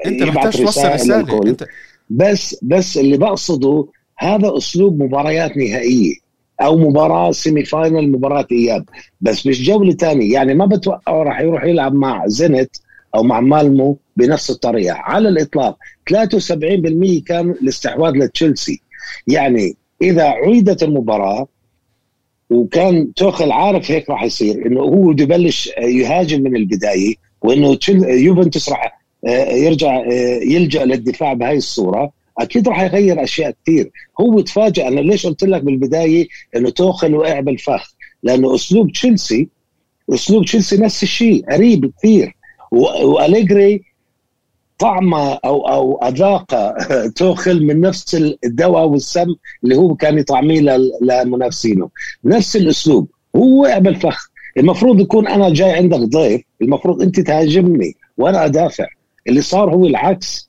B: أنت
A: محتاج توصل
B: رسالة رسالة.
A: انت
B: بس بس اللي بقصده هذا أسلوب مباريات نهائية أو مباراة semi final مباراة إياب. بس مش جولة تانية. يعني ما بتوقعه راح يروح يلعب مع زينيت أو مع مالمو بنفس الطريقة. على الإطلاق 73% كان الاستحواذ لتشيلسي. يعني إذا عيدت المباراة وكان توخيل عارف هيك راح يصير إنه هو بده يبلش يهاجم من البداية وإنه تشيل- يوفنتوس راح آه، يرجع آه، يلجأ للدفاع بهاي الصورة. أكيد راح يغير أشياء كثير. هو تفاجئ أنا ليش قلت لك بالبداية إنه توخل وقع بالفخ؟ لأنه أسلوب تشيلسي أسلوب تشيلسي نفس الشيء قريب كثير. وأليجري طعم أو أو اذاق توخل من نفس الدواء والسم اللي هو كان يطعميه لمنافسينه. نفس الأسلوب. هو وقع بالفخ المفروض يكون أنا جاي عندك ضيف المفروض أنت تهاجمني وأنا أدافع. اللي صار هو العكس.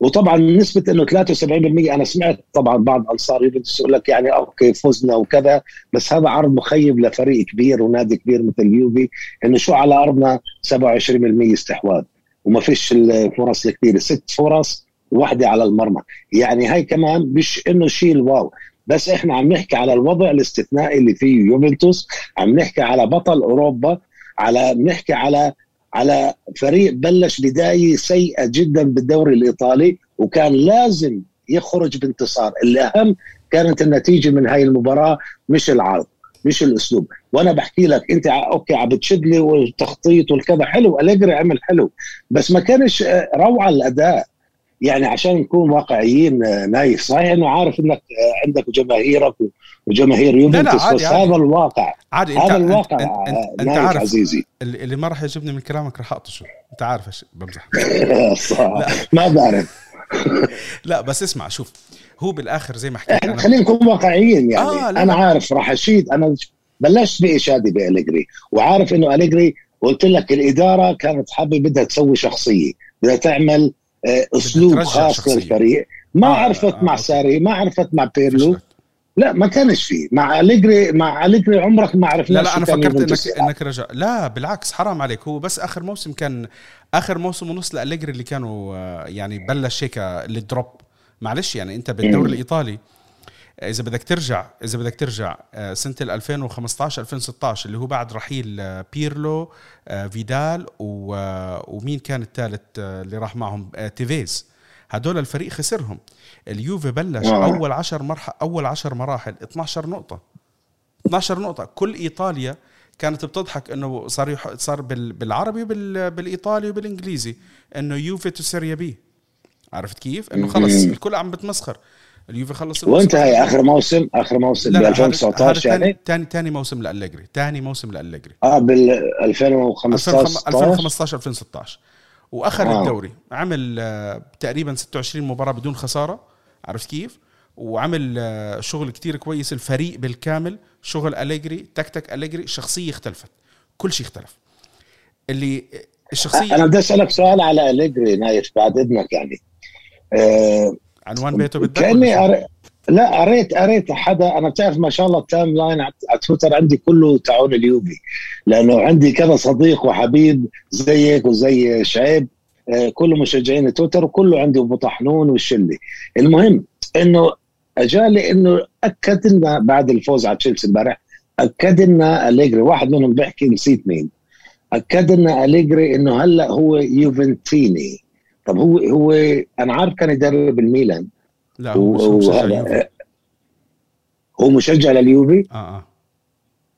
B: وطبعا نسبة إنه 73% أنا سمعت طبعا بعض أنصار يقول لك يعني أوكي فزنا وكذا بس هذا عرض مخيب لفريق كبير ونادي كبير مثل اليوفي إنه شو على أرضنا؟ 27% استحواذ. وما فيش الفرص الكثيره ست فرص واحدة على المرمى. يعني هاي كمان مش إنه شيء الواو. بس إحنا عم نحكي على الوضع الاستثنائي اللي فيه يوفنتوس عم نحكي على بطل أوروبا على بنحكي على على فريق بلش بداية سيئة جدا بالدوري الإيطالي وكان لازم يخرج بانتصار. الأهم كانت النتيجة من هاي المباراة مش العرض. مش الأسلوب. وأنا بحكي لك أنت أوكي عم بتشد لي والتخطيط والكذا حلو أليجري عمل حلو بس ما كانش آه، روعة الأداء. يعني عشان نكون واقعيين آه، نايف صحيح إنه عارف إنك آه، عندك جماهيرك وجماهير يوفنتوس بس
A: عادي.
B: هذا الواقع.
A: عادي
B: هذا
A: انت,
B: الواقع
A: انت, انت,
B: أنت
A: عارف
B: عزيزي.
A: اللي ما راح يعجبني من كلامك راح أقطشه. أنت عارف بمزح.
B: ما بعرف.
A: لا بس اسمع شوف. هو بالآخر زي ما حكيت إحنا
B: خلينا نكون واقعيين يعني
A: آه،
B: أنا
A: لا.
B: عارف راح أشيد أنا بلشت باشادي بأليجري وعارف إنه أليجري قلت لك الإدارة كانت حابة بدها تسوي شخصية بدها تعمل آه،
A: أسلوب
B: خاص
A: شخصية.
B: للفريق ما
A: آه،
B: عرفت
A: آه،
B: مع. ساري ما عرفت مع بيرلو
A: فشلت.
B: لا ما كانش فيه مع أليجري مع أليجري عمرك ما عرفنا
A: لا لا
B: أنا
A: فكرت انك
B: يلعب.
A: إنك رجع لا بالعكس حرام عليك هو بس آخر موسم كان آخر موسم ونص لالجري اللي كانوا آه، يعني بلش هيك ال drop معلش يعني أنت بالدوري. الإيطالي إذا بدك ترجع إذا بدك ترجع آه، سنة ال 2015 2016 اللي هو بعد رحيل آه، بيرلو آه، فيدال ومين كان الثالث اللي راح معهم؟ تيفيز. هدول الفريق خسرهم. اليوفي بلش. أول 10 مرحله أول 10 مراحل 12 نقطة. 12 نقطة. كل إيطاليا كانت بتضحك إنه صار يح... صار بال... بالعربي وبال... بالإيطالي وبالإنجليزي إنه يوفي to Serie B. عرفت كيف؟ إنه خلص. الكل عم بتمسخر. اليوفي خلص
B: وانت
A: الموسم.
B: هي آخر موسم؟ آخر موسم ب
A: لا هذا
B: 2019
A: ثاني
B: يعني؟
A: ثاني ثاني موسم لأليجري. ثاني موسم لأليجري.
B: آه بال 2015
A: 2015 2016 واخذ
B: آه.
A: الدوري عمل آه، تقريبا 26 مباراة بدون خسارة. عرفت كيف؟ وعمل آه، شغل كتير كويس. الفريق بالكامل شغل أليجري تكتك أليجري شخصية اختلفت. كل شيء اختلف. اللي الشخصية
B: أنا بدي أسألك سؤال على أليجري نايف بعد إذنك يعني. آه
A: عنوان بيته بدك كأني؟
B: أري... لا قريت قريت حدا. أنا بتعرف ما شاء الله ال timeline على تويتر عندي كله تعون اليوفي لأنه عندي كذا صديق وحبيب زيك وزي شعيب آه، كله مشجعين تويتر وكله عنده ابو طحنون والشلة. المهم إنه اجالي إنه أكد لنا بعد الفوز على تشيلسي امبارح أكد لنا أليجري واحد منهم بيحكي نسيت مين أكد لنا أليجري إنه هلأ هو يوفنتيني. طب هو هو أنا عارف كان يدرب الميلان.
A: لا هو مش هو مشجع.
B: هو مشجع لليوفي؟
A: آه آه.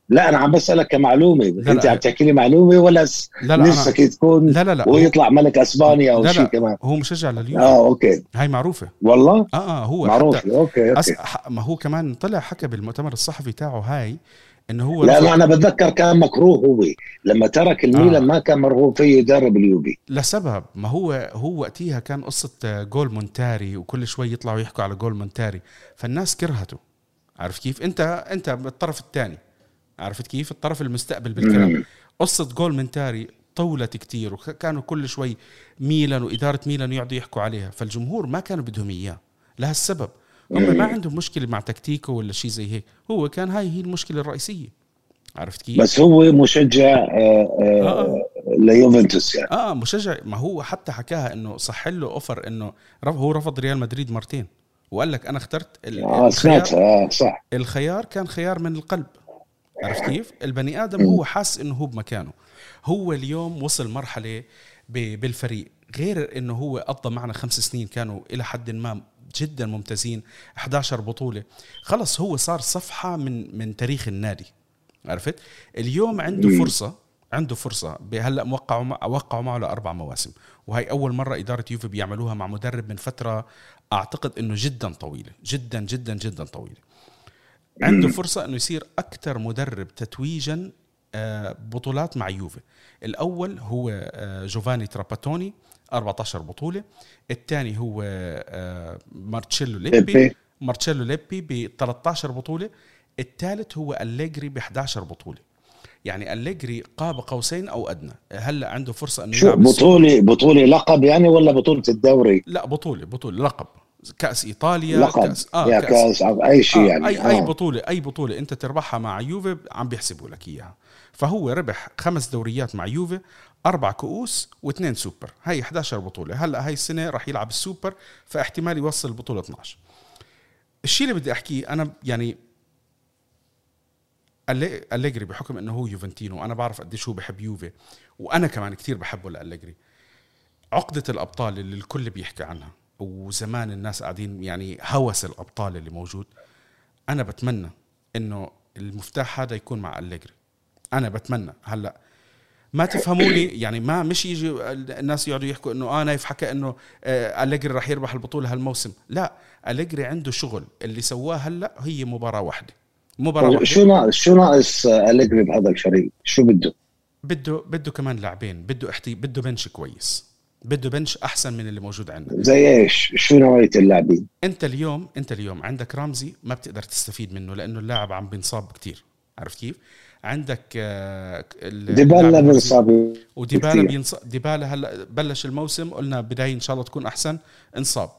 B: لا أنا عم بسألك كمعلومة.
A: لا
B: أنت
A: لا.
B: عم تحكي لي معلومة ولا س...
A: لا لا
B: كي تكون
A: لا لا لا
B: ويطلع ملك أسبانيا أو
A: لا
B: شيء
A: لا
B: كمان.
A: هو مشجع لليوفي.
B: آه okay.
A: هاي معروفة.
B: والله؟
A: آه آه هو
B: معروف
A: حتى
B: okay
A: أس...
B: أوكي
A: ح- ما هو كمان طلع حكى بالمؤتمر الصحفي تاعه هاي انه هو
B: لا لا أنا بتذكر كان مكروه هو. لما ترك الميلان
A: آه.
B: ما كان مرغوب فيه يدرب اليوفي
A: لسبب. ما هو هو وقتها كان قصة جول مونتاري وكل شوي يطلعوا يحكوا على جول مونتاري. فالناس كرهته. عارف كيف؟ انت أنت بالطرف الثاني. عرفت كيف؟ الطرف المستقبل بالكلام.
B: مم.
A: قصة جول مونتاري طولت كتير وكانوا كل شوي ميلان وإدارة ميلان يقعدوا يحكوا عليها. فالجمهور ما كانوا بدهم إياه. لهالسبب هم ما عندهم مشكلة مع تكتيكه ولا شيء زي هيك. هو كان هاي هي المشكلة الرئيسية. عرفت كيف؟
B: بس هو مشجع آه
A: آه.
B: آه ليوفنتوس يعني.
A: آه مشجع. ما هو حتى حكاها إنه صح له أوفر إنه رف هو رفض ريال مدريد مرتين. وقال لك أنا اخترت
B: آه
A: الخيار,
B: سمعت آه صح.
A: الخيار كان خيار من القلب. عرفت كيف؟ البني آدم هو حاس إنه هو بمكانه. هو اليوم وصل مرحلة بالفريق. غير إنه هو قضى معنا خمس سنين كانوا إلى حد ما جدا ممتازين 11 بطولة. خلص هو صار صفحة من من تاريخ النادي. عرفت؟ اليوم عنده. فرصة عنده فرصة. هلأ موقعوا مع وقعوا معه لأربع مواسم. وهي أول مرة إدارة يوفي بيعملوها مع مدرب من فترة أعتقد إنه جدا طويلة. جدا جدا جدا طويلة. عنده فرصة إنه يصير أكثر مدرب تتويجا آه، بطولات مع يوفي. الأول هو آه، جوفاني تراباتوني. 14 بطولة. الثاني هو آه، مارتشيلو ليبي. مارتشيلو ليبي ب 13 بطولة. الثالث هو أليجري ب 11 بطولة. يعني أليجري قاب قوسين أو أدنى. هلا عنده فرصة إنه
B: شو
A: يلعب السوبر.
B: بطولة بطولة لقب يعني ولا بطولة الدوري؟
A: لا بطولة بطولة لقب. كأس إيطاليا
B: لقب.
A: كأس
B: يا كأس أو أي شيء
A: آه
B: يعني.
A: أي أي
B: آه.
A: بطولة أي بطولة أنت تربحها مع يوفي عم بيحسبوا لك إياها. فهو ربح خمس دوريات مع يوفي. أربع كؤوس واثنين سوبر. هي 11 بطولة. هلأ هاي السنة راح يلعب السوبر فاحتمال يوصل البطولة 12 الشيء اللي بدي أحكيه أنا يعني ألي- أليجري بحكم إنه هو يوفنتينو وأنا بعرف قديش هو بحب يوفي وأنا كمان كتير بحبه لأليجري. عقدة الأبطال اللي الكل بيحكي عنها وزمان الناس قاعدين يعني هوس الأبطال اللي موجود أنا بتمنى إنه المفتاح هذا يكون مع أليجري. أنا بتمنى. هلأ ما تفهموني يعني ما مش يجي الناس يقعدوا يحكوا إنه آه نايف حكى إنه آه أليجري رح يربح البطولة هالموسم لا أليجري عنده شغل اللي سواه هلأ هي مباراة واحدة مباراة واحدة
B: شو ناقص شو ناقص آه، أليجري بهذا الفريق؟ شو بده؟
A: بده بده كمان لاعبين بده احتي بده بنش كويس بده بنش أحسن من اللي موجود عندنا
B: زي إيش؟ شو نوعية اللاعبين؟
A: أنت اليوم أنت اليوم عندك رامزي ما بتقدر تستفيد منه لأنه اللاعب عم بينصاب كتير عرفت كيف عندك آه، ال-
B: ديبالا بنصاب
A: ديبالا
B: كتير.
A: بينص... ديبالا هلا بلش الموسم قلنا بداية إن شاء الله تكون أحسن انصاب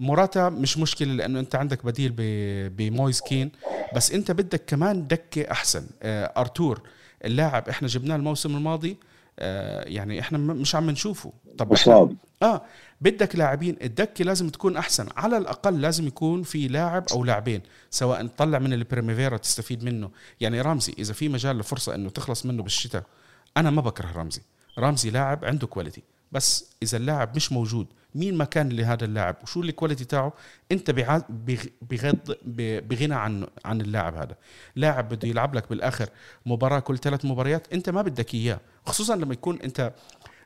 A: موراتا مش مشكلة لأنه أنت عندك بديل. بمويز كين بس أنت بدك كمان دكة أحسن آه أرتور اللاعب إحنا جبناه الموسم الماضي يعني إحنا مش عم نشوفه. طب
B: إحنا
A: آه بدك لاعبين الدكه لازم تكون أحسن. على الأقل لازم يكون في لاعب أو لاعبين سواء تطلع من primavera تستفيد منه. يعني رامزي إذا في مجال لفرصة إنه تخلص منه بالشتاء أنا ما بكره رامزي رامزي لاعب عنده quality بس إذا اللاعب مش موجود مين مكان لهذا اللاعب؟ وشو ال quality تاعه؟ أنت بغض بغنى عن عن اللاعب هذا. لاعب بده يلعب لك بالآخر مباراة كل ثلاث مباريات أنت ما بدك إياه. خصوصا لما يكون أنت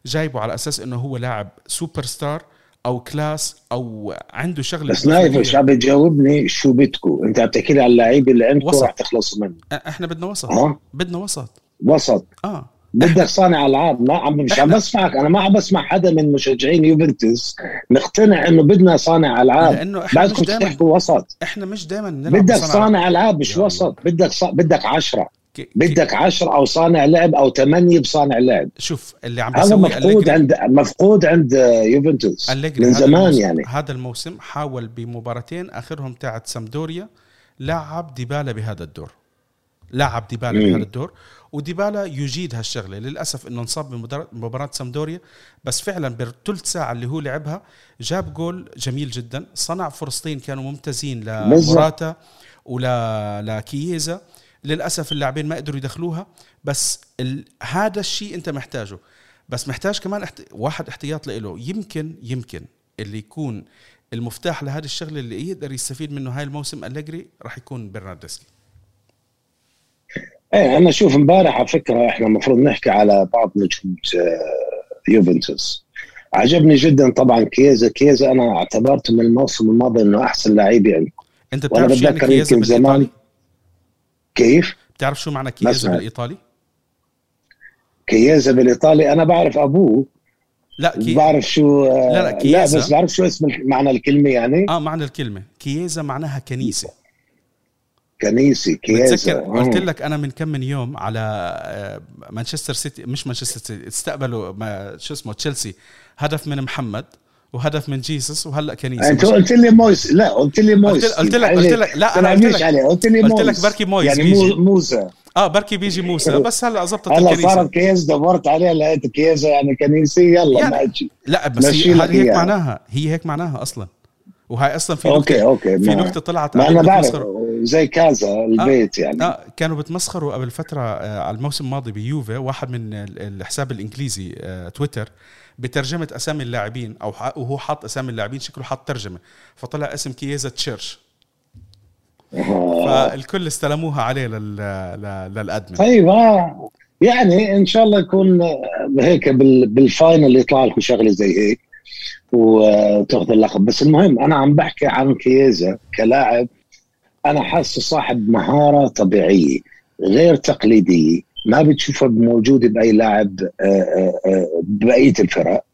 A: جايبه على أساس إنه هو لاعب سوبر ستار أو class أو عنده شغلة
B: بس نايف مش عم بتجاوبني؟ شو بدكم؟ أنت عم تحكي لي على اللعيبة اللي عندكم. رح تخلصوا منه.
A: إحنا بدنا وسط.
B: ها؟
A: بدنا وسط.
B: وسط.
A: آه.
B: بدك صانع ألعاب ما عم مش عم بسمعك أنا ما عم بسمع حدا من مشجعين يوفنتوس مقتنع إنه بدنا صانع
A: ألعاب. لأنه
B: إحنا
A: مش دائما
B: تحكوا وسط.
A: إحنا مش دائما نلعب
B: بدك صانع ألعاب مش. وسط. بدك ص... بدك عشرة.
A: ك- ك-
B: بدك عشرة أو صانع لعب أو ثمانية بصانع لعب.
A: شوف اللي عم
B: هذا مفقود عند مفقود عند يوفنتوس.
A: أليجري
B: من زمان
A: الموسم
B: يعني.
A: هذا الموسم حاول بمباراتين آخرهم تاعت سامدوريا لعب ديبالا بهذا الدور. لعب ديبالا. بهذا الدور. وديبالا يجيد هالشغلة. للأسف إنه انصاب بمبار- بمباراة سامدوريا بس فعلا بالثلث ساعة اللي هو لعبها جاب جول جميل جدا صنع فرصتين كانوا ممتازين. لموراتا ولا لكييزا للأسف اللاعبين ما قدروا يدخلوها بس ال... هذا الشيء أنت محتاجه. بس محتاج كمان احت... واحد احتياط له. يمكن يمكن اللي يكون المفتاح لهذه الشغلة اللي يقدر يستفيد منه هاي الموسم أليجري راح يكون برناردسكي.
B: إيه أنا أشوف امبارح على فكرة إحنا المفروض نحكي على بعض نجوم آه، يوفنتوس. عجبني جدا طبعا كيزا كيزا أنا اعتبرته من الموسم الماضي إنه أحسن لعيب يعني.
A: أنت بتعرف شو يعني كيزا بالإيطالي؟
B: كيف؟
A: بتعرف شو معنى كيزا بالإيطالي؟
B: كيزا بالإيطالي؟ أنا بعرف أبوه.
A: لا
B: كي... بعرف شو
A: لا لا كيزا
B: لا بس بعرف شو اسم معنى الكلمة يعني.
A: آه معنى الكلمة. كيزا معناها كنيسة.
B: كنيسي كيزا
A: بتذكر قلت لك أنا من كم من يوم على آه، مانشستر سيتي مش مانشستر سيتي استقبلوا شو اسمه تشيلسي. هدف من محمد وهدف من جيسس وهلأ كنيسه
B: أنت قلت لي مويس. لا قلت لي مويس.
A: قلت لك قلت لك لا أنا قلت لك
B: قلت لي
A: مويس. قلت لك بركي مويس
B: يعني بيجي. موسى.
A: آه بركي بيجي موسى. بس هلا زبطت
B: هلا صارت كيز دورت عليها لقيت كيزه يعني كنيسه يلا يعني ماشي
A: لا بس هي هيك معناها. هي هيك معناها أصلا. وهي أصلا في
B: نكته
A: أوكي
B: أوكي
A: في نكته طلعت
B: ما أنا بعرف. زي casa البيت
A: آه
B: يعني.
A: آه كانوا بتمسخروا قبل فترة آه على الموسم الماضي بيوفي واحد من الحساب الإنجليزي آه تويتر بترجمة أسامي اللاعبين أو وهو حاط أسامي اللاعبين شكله حاط ترجمة فطلع اسم كييزا church. فالكل استلموها عليه لل... لل admin.
B: طيب آه يعني إن شاء الله يكون هيك بال final يطلع لكم شغلة زي هيك وتأخذ اللقب. بس المهم أنا عم بحكي عن كييزا كلاعب أنا حاسه صاحب مهارة طبيعيه غير تقليديه ما بتشوفها موجوده بأي لاعب آه، آه، آه، بقيه الفرق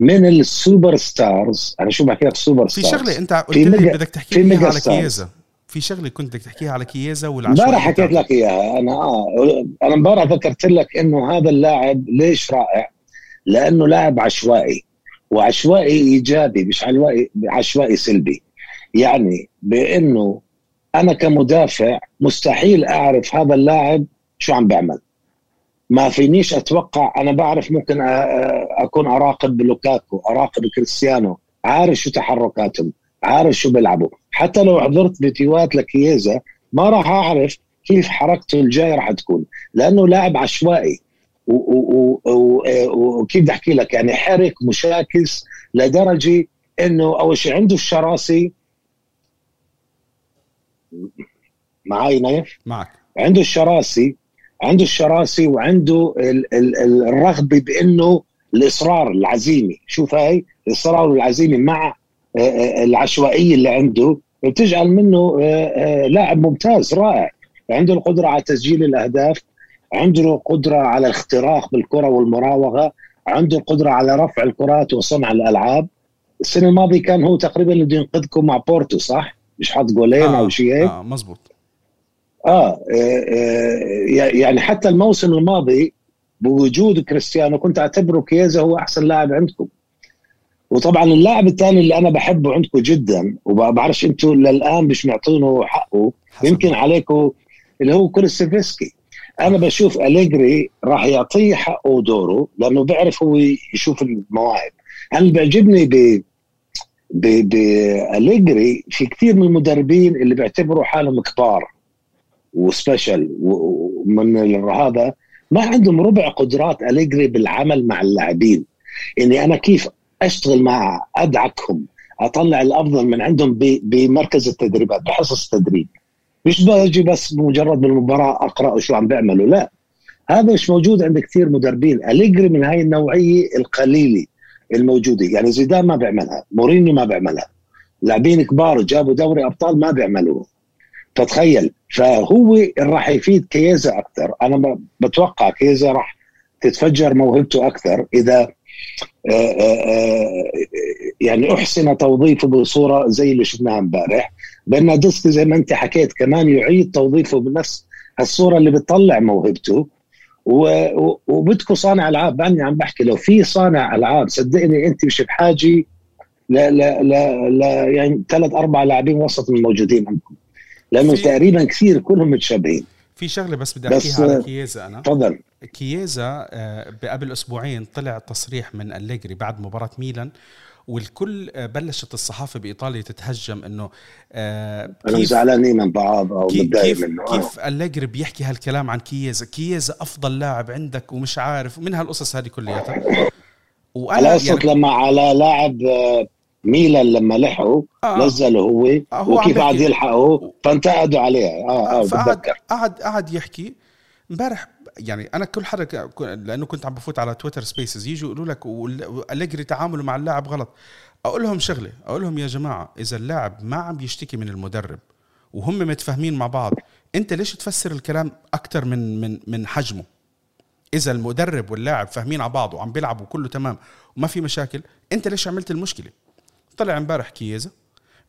B: من ال superstars أنا شو بحكي لك
A: superstars في شغلة أنت قلت لي بدك تحكي لي على كييزا. في شغلة كنت بدك تحكيها على كييزا والعشوائية
B: امبارح حكيت لك إياها. أنا آه أنا امبارح ذكرت لك إنه هذا اللاعب ليش رائع؟ لأنه لاعب عشوائي وعشوائي إيجابي مش عشوائي عشوائي سلبي. يعني بإنه أنا كمدافع مستحيل أعرف هذا اللاعب شو عم بيعمل. ما فينيش أتوقع أنا بعرف ممكن أكون أراقب لوكاكو أراقب كريستيانو عارف شو تحركاتهم عارف شو بيلعبوا. حتى لو حضرت فيديوهات لكييزا ما راح أعرف كيف حركته الجاي راح تكون لأنه لاعب عشوائي. وكيف بدي أحكي لك؟ يعني حرك مشاكس لدرجة إنه أول شيء عنده الشراسي معي نايف؟
A: معك.
B: عنده الشراسي عنده الشراسي وعنده ال ال الرغبة بإنه الإصرار العزيمه شوف هاي الإصرار والعزيمه مع آه، آه، العشوائية اللي عنده بتجعل منه آه، لاعب ممتاز رائع. عنده القدرة على تسجيل الأهداف عنده قدره على الاختراق بالكرة والمراوغة عنده القدرة على رفع الكرات وصنع الألعاب. السنة الماضية كان هو تقريبا اللي ينقذكم مع بورتو صح؟ مش حط جولين آه أو شيء هيك؟
A: آه مزبوط
B: آه, آه, آه يعني حتى الموسم الماضي بوجود كريستيانو كنت أعتبره كيزا هو أحسن لاعب عندكم. وطبعا اللاعب الثاني اللي أنا بحبه عندكم جدا وبعرفش أنتم للآن مش معطينه حقه يمكن عليكم اللي هو كولسيفسكي أنا بشوف أليجري راح يعطيه حقه ودوره لأنه بيعرف هو يشوف المواهب. أنا بيعجبني ب باليجري في كثير من المدربين اللي بيعتبروا حالهم كبار وسبيشل ومن هذا ما عندهم ربع قدرات اليجري بالعمل مع اللاعبين. اني أنا كيف أشتغل مع أدعكهم؟ أطلع الأفضل من عندهم بمركز التدريبات بحصص التدريب. مش بجي بس مجرد بالمباراة أقرأ شو عم بيعملوا لا. هذا مش موجود عند كثير مدربين. اليجري من هاي النوعية القليلة. الموجودة. يعني زيدان ما بيعملها مورينيو ما بيعملها. لاعبين كبار جابوا دوري أبطال ما بيعملوه. فتخيل فهو راح يفيد كيزا أكثر. أنا بتوقع كيزا راح تتفجر موهبته أكثر إذا آه، آه، آه، يعني أحسن توظيفه بصورة زي اللي شفناها امبارح. برناردسكي زي ما أنت حكيت كمان يعيد توظيفه بنفس الصورة اللي بتطلع موهبته. وبدكم صانع ألعاب. أنا عم بحكي. لو في صانع ألعاب صدقني أنت مش بحاجه لا لا لا لا يعني ثلاث أربع لاعبين وسط الموجودين عندكم. لأنه تقريبا كثير كلهم متشابهين.
A: في شغلة بس بدي أحكيها على كييزا أنا.
B: تفضل.
A: كييزا آه، قبل أسبوعين طلع تصريح من أليجري بعد مباراة ميلان. والكل آه، بلشت الصحافة بإيطاليا تتهجم إنه
B: آه كيف زعلانين من بعض أو متضايق منه.
A: آه. كيف أليجري بيحكي هالكلام عن كييزا كييزا أفضل لاعب عندك ومش عارف من هالقصص هذه كلياتها.
B: وأنا يعني لما على لاعب ميلان لما لحقوا آه. نزله هو, آه هو وكيف قاعد يلحقوا فانتقدوا عليه. آه آه,
A: بتذكر. قعد قعد يحكي. امبارح يعني أنا كل حدا لأنه كنت عم بفوت على Twitter Spaces يجوا يقولوا لك أليجري تعامله مع اللاعب غلط. أقول لهم شغلة أقول لهم يا جماعة إذا اللاعب ما عم بيشتكي من المدرب وهم متفاهمين مع بعض أنت ليش تفسر الكلام أكثر من من من حجمه؟ إذا المدرب واللاعب فاهمين على بعض وعم بيلعبوا كله تمام وما في مشاكل أنت ليش عملت المشكلة؟ طلع امبارح كييزا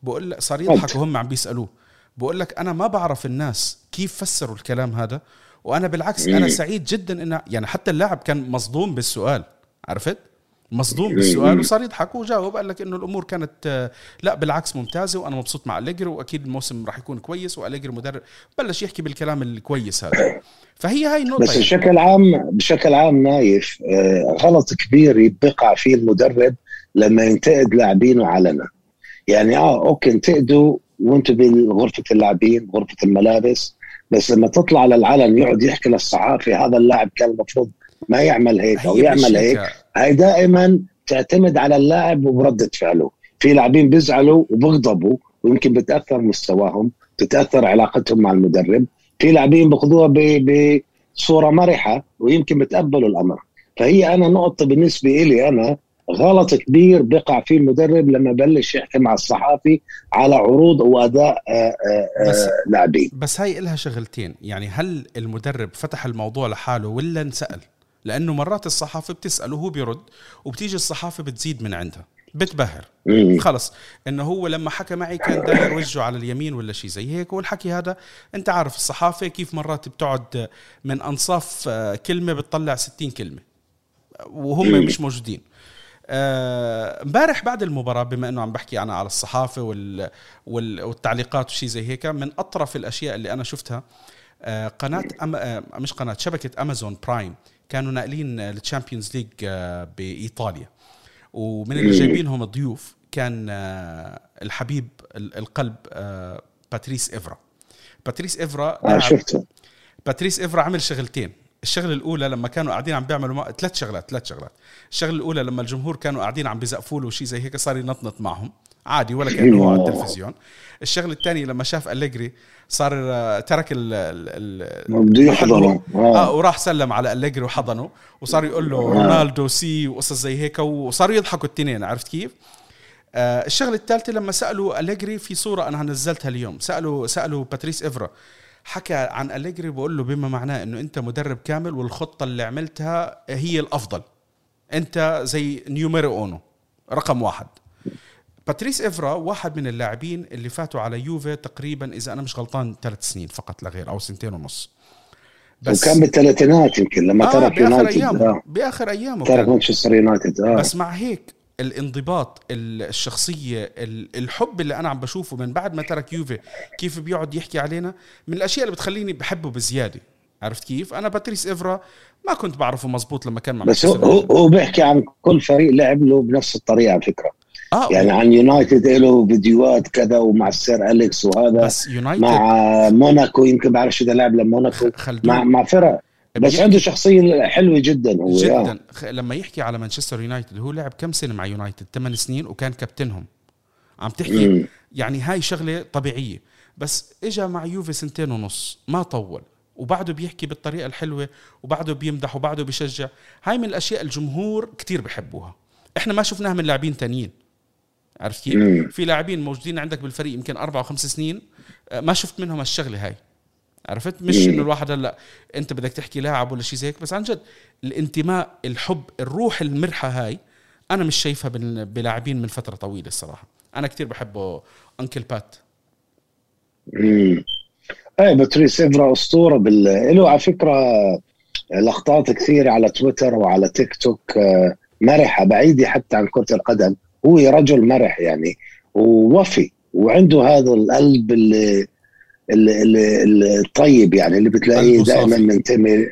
A: بقول لك صار يضحك وهم عم بيسألوه بقول لك أنا ما بعرف الناس كيف فسروا الكلام هذا وأنا بالعكس أنا سعيد جدا إن يعني حتى اللاعب كان مصدوم بالسؤال عرفت؟ مصدوم بالسؤال وصار يضحك وجاوب قال لك إنه الأمور كانت لا بالعكس ممتازة وأنا مبسوط مع أليجري وأكيد الموسم راح يكون كويس وأليجري مدرب بلش يحكي بالكلام الكويس هذا. فهي هاي النقطة
B: بس
A: يعني.
B: بشكل عام بشكل عام نايف آه، غلط كبير بيقع فيه المدرب لما ينتقد لاعبينه علنا يعني آه أوكي انتقدوا وأنتم بغرفه اللاعبين غرفة الملابس بس لما تطلع للعلن يقعد يحكي للصحافي هذا اللاعب كان المفروض ما يعمل هيك
A: أو
B: يعمل هيك. هاي دائما تعتمد على اللاعب وبردة فعله في لاعبين بيزعلوا وبيغضبوا ويمكن بتأثر مستواهم تتاثر علاقتهم مع المدرب. في لاعبين بياخذوها ب- بصورة مرحة ويمكن بتقبلوا الأمر. فهي أنا نقطة بالنسبة لي أنا غلط كبير بقع فيه المدرب لما بلش يحكي مع الصحافي على عروض وأداء آه، آه،
A: بس-
B: آه، لاعبين.
A: بس هاي إلها شغلتين. يعني هل المدرب فتح الموضوع لحاله ولا انسأل؟ لأنه مرات الصحافة بتسأل وهو بيرد وبتيجي الصحافة بتزيد من عندها. بتبهر. خلص. إنه هو لما حكى معي كان داير وجهه على اليمين ولا شيء زي هيك والحكي هذا أنت عارف الصحافه كيف مرات بتقعد من أنصاف كلمة بتطلع 60 كلمة وهم. مش موجودين. امبارح بعد المباراة بما إنه عم بحكي أنا على الصحافة وال وال والتعليقات وشي زي هيك من أطرف الأشياء اللي أنا شفتها آه، قناة أم... آه، مش قناة شبكة Amazon Prime كانوا ناقلين ال Champions League بإيطاليا. ومن اللي. جايبينهم ضيوف كان آه، الحبيب ال- القلب آه، باتريس إفرا. باتريس إفرا
B: آه شفته.
A: باتريس إفرا عمل شغلتين. الشغلة الأولى لما كانوا قاعدين عم بيعملوا ما... ثلاث شغلات ثلاث شغلات. الشغلة الأولى لما الجمهور كانوا قاعدين عم بيزقفوا له وشيء زي هيك صار ينطنط معهم. عادي ولا كأنه هو على التلفزيون. الشغلة الثانية لما شاف أليجري صار آه، ترك ال ال
B: بده يحضره.
A: آه.
B: آه.
A: وراح سلم على أليجري وحضنه. وصار يقول له
B: آه.
A: رونالدو see وقصص زي هيك وصاروا يضحكوا التنين عرفت كيف؟ آه الشغلة الثالثة لما سألوا أليجري في صورة أنا نزلتها اليوم. سالوا سألوا باتريس إفرا. حكى عن أليجري بقول له بما معناه إنه أنت مدرب كامل والخطة اللي عملتها هي الأفضل أنت زي numero uno رقم واحد باتريس افرا واحد من اللاعبين اللي فاتوا على يوفي تقريبا إذا أنا مش غلطان ثلاث سنين فقط لا غير أو سنتين ونص
B: وكان بالثلاثينات يمكن لما
A: آه
B: ترك
A: بآخر
B: يونايتد
A: أيامه
B: آه.
A: بآخر أيامه
B: ترك. مانشستر يونايتد آه
A: بس مع هيك الانضباط ال- الشخصية ال- الحب اللي أنا عم بشوفه من بعد ما ترك يوفي كيف بيقعد يحكي علينا من الأشياء اللي بتخليني بحبه بزيادة. عرفت كيف؟ أنا باتريس افرا ما كنت بعرفه مزبوط لما كان مع
B: بس هو هو بيحكي عن كل فريق لعب له بنفس الطريقة على فكرة.
A: آه
B: يعني عن يونايتد له فيديوهات كذا ومع السير أليكس وهذا
A: بس يونايتد
B: مع موناكو يمكن بعرفش إذا لعب لموناكو. مع مع فرق. بس عنده شخصية حلوة جدا هو.
A: جدا. خ- لما يحكي على مانشستر يونايتد هو لعب كم سنة مع يونايتد؟ 8 سنين وكان كابتنهم. عم تحكي
B: مم.
A: يعني هاي شغلة طبيعية. بس اجى مع يوفي سنتين ونص ما طول. وبعده بيحكي بالطريقة الحلوة وبعده بيمدح وبعده بيشجع. هاي من الأشياء الجمهور كتير بحبوها. إحنا ما شفناها من لاعبين تانيين. عرفت كيف. في لاعبين موجودين عندك بالفريق يمكن أربع وخمس سنين آه، ما شفت منهم الشغله هاي. عرفت؟ مش. إنه الواحد هلأ أنت بدك تحكي لاعب ولا شيء زي هيك بس عن جد الانتماء الحب الروح المرحة هاي أنا مش شايفها بلاعبين من فترة طويلة الصراحة. أنا كتير بحبه أنكل بات.
B: امم إيه باتريس افرا أسطورة بال له على فكرة لقطات كثير على تويتر وعلى تيك توك آه، مرحة بعيدة حتى عن كرة القدم. هو رجل مرح يعني ووفي وعنده هذا القلب اللي الطيب يعني اللي بتلاقيه دائما. منتمي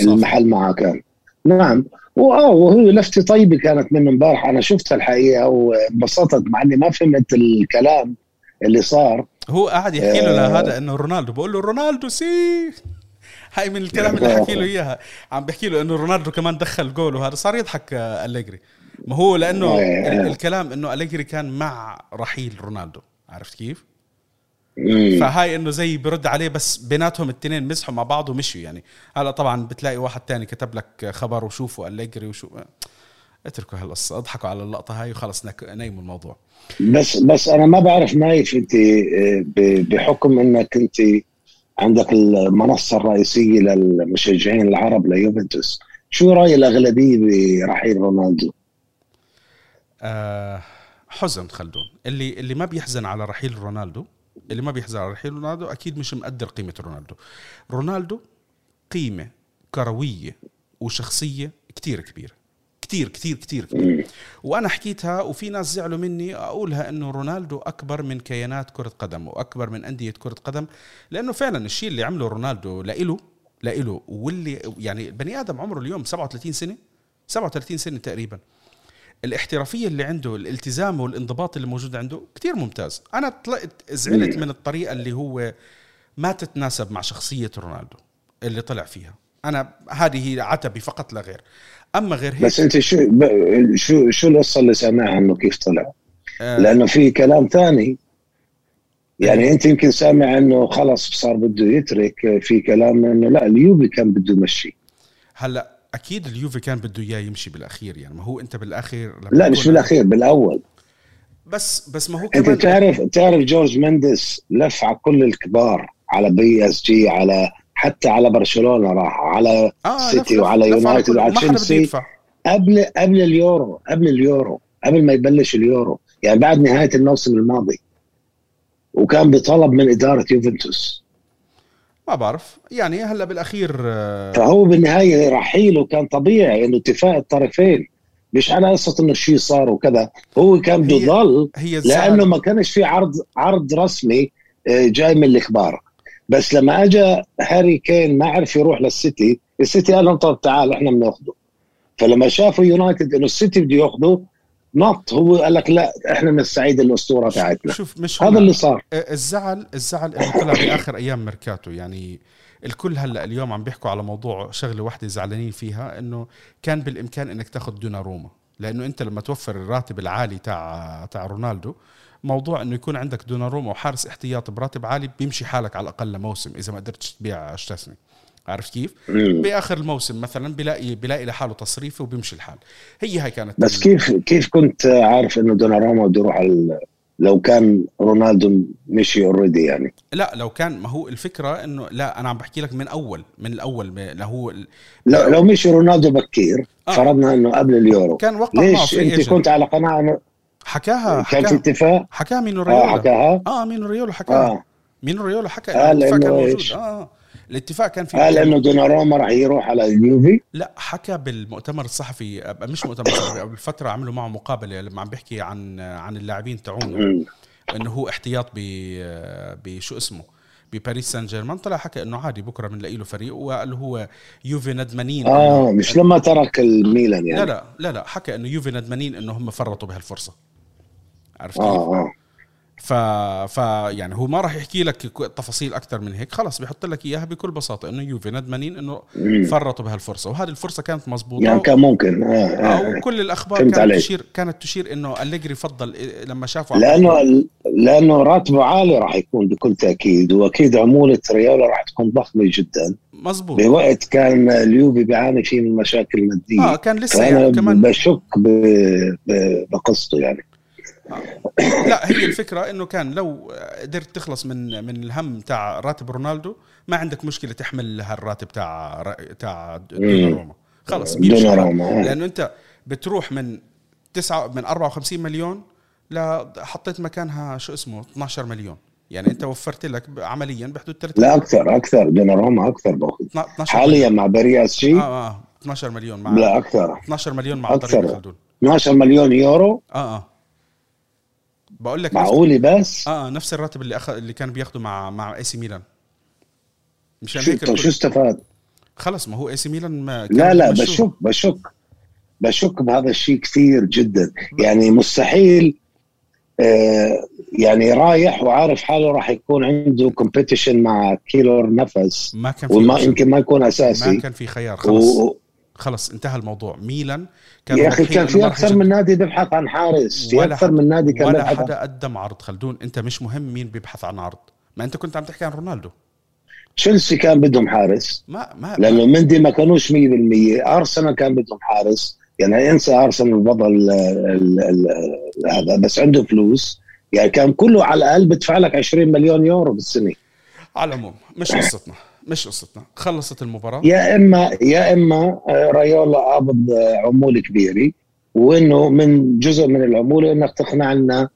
B: المحل معه كان. نعم. وآه وهو لفتة طيبة كانت منه امبارح. أنا شفتها الحقيقة وانبسطت مع إني ما فهمت الكلام اللي صار.
A: هو قاعد يحكي له
B: آه.
A: لهذا إنه رونالدو. بقول له رونالدو سي. هاي من الكلام اللي حكي له إياها. عم بحكي له إنه رونالدو كمان دخل جول وهذا. صار يضحك آه، أليجري. ما هو لأنه
B: آه.
A: ال- الكلام إنه أليجري كان مع رحيل رونالدو. عرفت كيف؟ فهاي إنه زي برد عليه بس بيناتهم التنين مزحوا مع بعض ومشوا يعني. هلا طبعا بتلاقي واحد تاني كتب لك خبر وشوفوا أليجري وشو. اتركوا هالقصة اضحكوا على اللقطة هاي وخلص نيموا الموضوع.
B: بس بس أنا ما بعرف نايف أنت آه، بحكم إنك أنت عندك المنصة الرئيسية للمشجعين العرب ليوفنتوس شو رأي الأغلبية برحيل رونالدو؟
A: آه حزن خلدون. اللي اللي ما بيحزن على رحيل رونالدو اللي ما بيحزن على رحيل رونالدو أكيد مش مقدر قيمة رونالدو. رونالدو قيمة كروية وشخصية كتير كبيرة. كتير كتير كتير كبيرة.
B: مم.
A: وأنا حكيتها وفي ناس زعلوا مني أقولها إنه رونالدو أكبر من كيانات كرة قدم وأكبر من أندية كرة قدم لأنه فعلا الشيء اللي عمله رونالدو لإله لإله واللي يعني بني آدم عمره اليوم 37 سنة؟ 37 سنة تقريبا. الاحترافية اللي عنده الالتزام والانضباط اللي موجود عنده كتير ممتاز. أنا طلعت زعلت. من الطريقة اللي هو ما تتناسب مع شخصية رونالدو اللي طلع فيها. أنا هذه عتبي فقط لا غير. أما غير هيك
B: بس أنت شو شو شو القصة اللي سامعها إنه كيف طلع؟
A: آه،
B: لأنه في كلام ثاني. يعني أنت يمكن سامع إنه خلص صار بده يترك في كلام إنه لا اليوبي كان بده يمشي.
A: هلأ أكيد اليوفي كان بده إياه يمشي بالأخير يعني ما هو أنت بالاخير لما
B: لا مش بالأخير بالأول.
A: بس بس ما هو
B: أنت
A: كمان
B: تعرف تعرف جورج مندس لف على كل الكبار على بي إس جي على حتى على برشلونة راح على
A: آه
B: سيتي
A: لف-
B: وعلى يونايتد وعلى تشيلسي. قبل قبل اليورو قبل اليورو قبل ما يبلش اليورو يعني بعد نهاية الموسم الماضي وكان بطلب من إدارة يوفنتوس.
A: ما بعرف. يعني هلا بالأخير آه،
B: فهو بالنهاية رحيله كان طبيعي إنه اتفاق الطرفين. مش على قصة إنه شيء صار وكذا. هو كان بده يضل لأنه ما كانش في عرض عرض رسمي آه، جاي من الأخبار. بس لما اجى هاري كين ما عرف يروح للسيتي السيتي قال لهم طب تعال إحنا بناخده. فلما شافوا يونايتد إنه السيتي بده ياخده نط هو قال لك لا إحنا بنستعيد الأسطورة تاعتنا
A: شوف مش
B: هذا اللي صار.
A: آه، الزعل الزعل إنه طلع بآخر أيام ميركاتو. يعني الكل هلا اليوم عم بيحكوا على موضوع شغلة واحدة زعلانين فيها إنه كان بالإمكان إنك تاخذ دوناروما لأنه أنت لما توفر الراتب العالي تاع تاع رونالدو موضوع إنه يكون عندك دوناروما وحارس احتياطي براتب عالي بيمشي حالك على الأقل لموسم إذا ما قدرتش تبيع تشيزني عرفت كيف؟
B: مم.
A: بآخر الموسم مثلا بلاقي بلاقي لحاله تصريفه وبيمشي الحال هي هاي كانت
B: بس كيف كيف كنت عارف إنه دوناروما بده يروح على لو كان رونالدو مشي already يعني
A: لا لو كان ما هو الفكرة انه لا أنا عم بحكي لك من اول من الأول هو ال-
B: لو, لو مشي رونالدو بكير
A: آه.
B: فرضنا إنه قبل اليورو
A: كان وقع
B: ليش
A: أنت
B: كنت على قناعه انه
A: حكاها
B: كان في
A: حكاها
B: اتفاق
A: حكاها مينو
B: آه
A: ريولا
B: حكاها
A: آه مينو ريولا حكاها
B: آه
A: مينو ريولا حكى
B: قال
A: الاتفاق كان موجود؟ آه آه. الاتفاق كان في
B: قال انه دوناروما راح يروح على اليوفي.
A: لا حكى بالمؤتمر الصحفي أب- مش مؤتمر صحفي قبل فترة عملوا معه مقابلة لما عم بيحكي عن عن اللاعبين تاعونه
B: مم.
A: إنه هو احتياط ب بشو اسمه؟ بباريس سان جيرمان. طلع حكى إنه عادي بكرة بنلاقي له فريق وقال هو يوفي ندمانين آه
B: مش لما ترك الميلان يعني.
A: لا لا لا لا حكى إنه يوفي ندمانين إنه هم فرطوا بهالفرصة. عرفت؟
B: آه آه.
A: ف... ف يعني هو ما راح يحكي لك تفاصيل أكثر من هيك. خلص بيحط لك إياها بكل بساطة إنه يوفي ندمانين
B: إنه.
A: فرطوا بهالفرصة. وهذه الفرصة كانت مزبوطه
B: يعني كان ممكن. آه
A: آه
B: آه.
A: وكل
B: الأخبار
A: كانت
B: عليك.
A: تشير كانت تشير إنه أليجري فضل إيه، لما شافوا
B: لأنه لأنه راتبه عالي راح يكون بكل تأكيد وأكيد عمولة ريالا راح تكون ضخمة جدا.
A: مزبوط
B: بوقت كان اليوفي بيعاني فيه من مشاكل مادية.
A: آه كان لسه يعني كمان
B: بشك ب- ب- بقصته يعني.
A: لا هي الفكرة إنه كان لو قدرت تخلص من من الهم تاع راتب رونالدو ما عندك مشكلة تحمل هالراتب تاع تاع دوناروما. خلص.
B: دوناروما آه.
A: لأنه أنت بتروح من تسعة من 54 مليون لا حطيت مكانها شو اسمه؟ 12 مليون. يعني أنت وفرت لك عمليا بحدود 30
B: لا أكثر أكثر. دوناروما أكثر باخذ
A: 12
B: حاليا مع برياس شيء
A: آه آه. 12 مليون مع
B: لا أكثر.
A: 12 مليون مع
B: أكثر.
A: طريق خلدون
B: 12 مليون يورو؟
A: آه آه. بقول لك نفس
B: معقولة بس؟
A: آه نفس الراتب اللي اخذ اللي كان بياخده مع مع اي سي ميلان مشان
B: شو
A: الكل-
B: شو استفاد؟
A: خلص ما هو اي سي ميلان ما كان
B: لا لا
A: بيمشوه.
B: بشك بشك. بشك بهذا الشيء كثير جدا. يعني مستحيل آه يعني رايح وعارف حاله راح يكون عنده competition مع كيلور نافاس
A: ما كان في
B: وما. يمكن ما يكون
A: ما
B: اساسي
A: كان في خيار خلص.
B: و...
A: خلص انتهى الموضوع. ميلان كان
B: يا
A: أخي
B: كان في
A: أكثر
B: من نادي بيبحث عن حارس في
A: أكثر
B: من نادي كان
A: ولا حدا قدم عرض. خلدون أنت مش مهم مين بيبحث عن عرض. ما أنت كنت عم تحكي عن رونالدو.
B: تشيلسي كان بدهم حارس.
A: ما ما
B: لأنه مندي ما كانوش 100% أرسنال كان بدهم حارس. يعني انسى أرسنال بطل هذا بس عنده فلوس. يعني كان كله على الأقل بدفع لك 20 مليون يورو بالسنة.
A: على العموم مش قصتنا. مش قصتنا خلصت المباراة.
B: يا إما يا إما آه، رايولا قابض عموله كبيره وإنه من جزء من العموله إنك تقنع لنا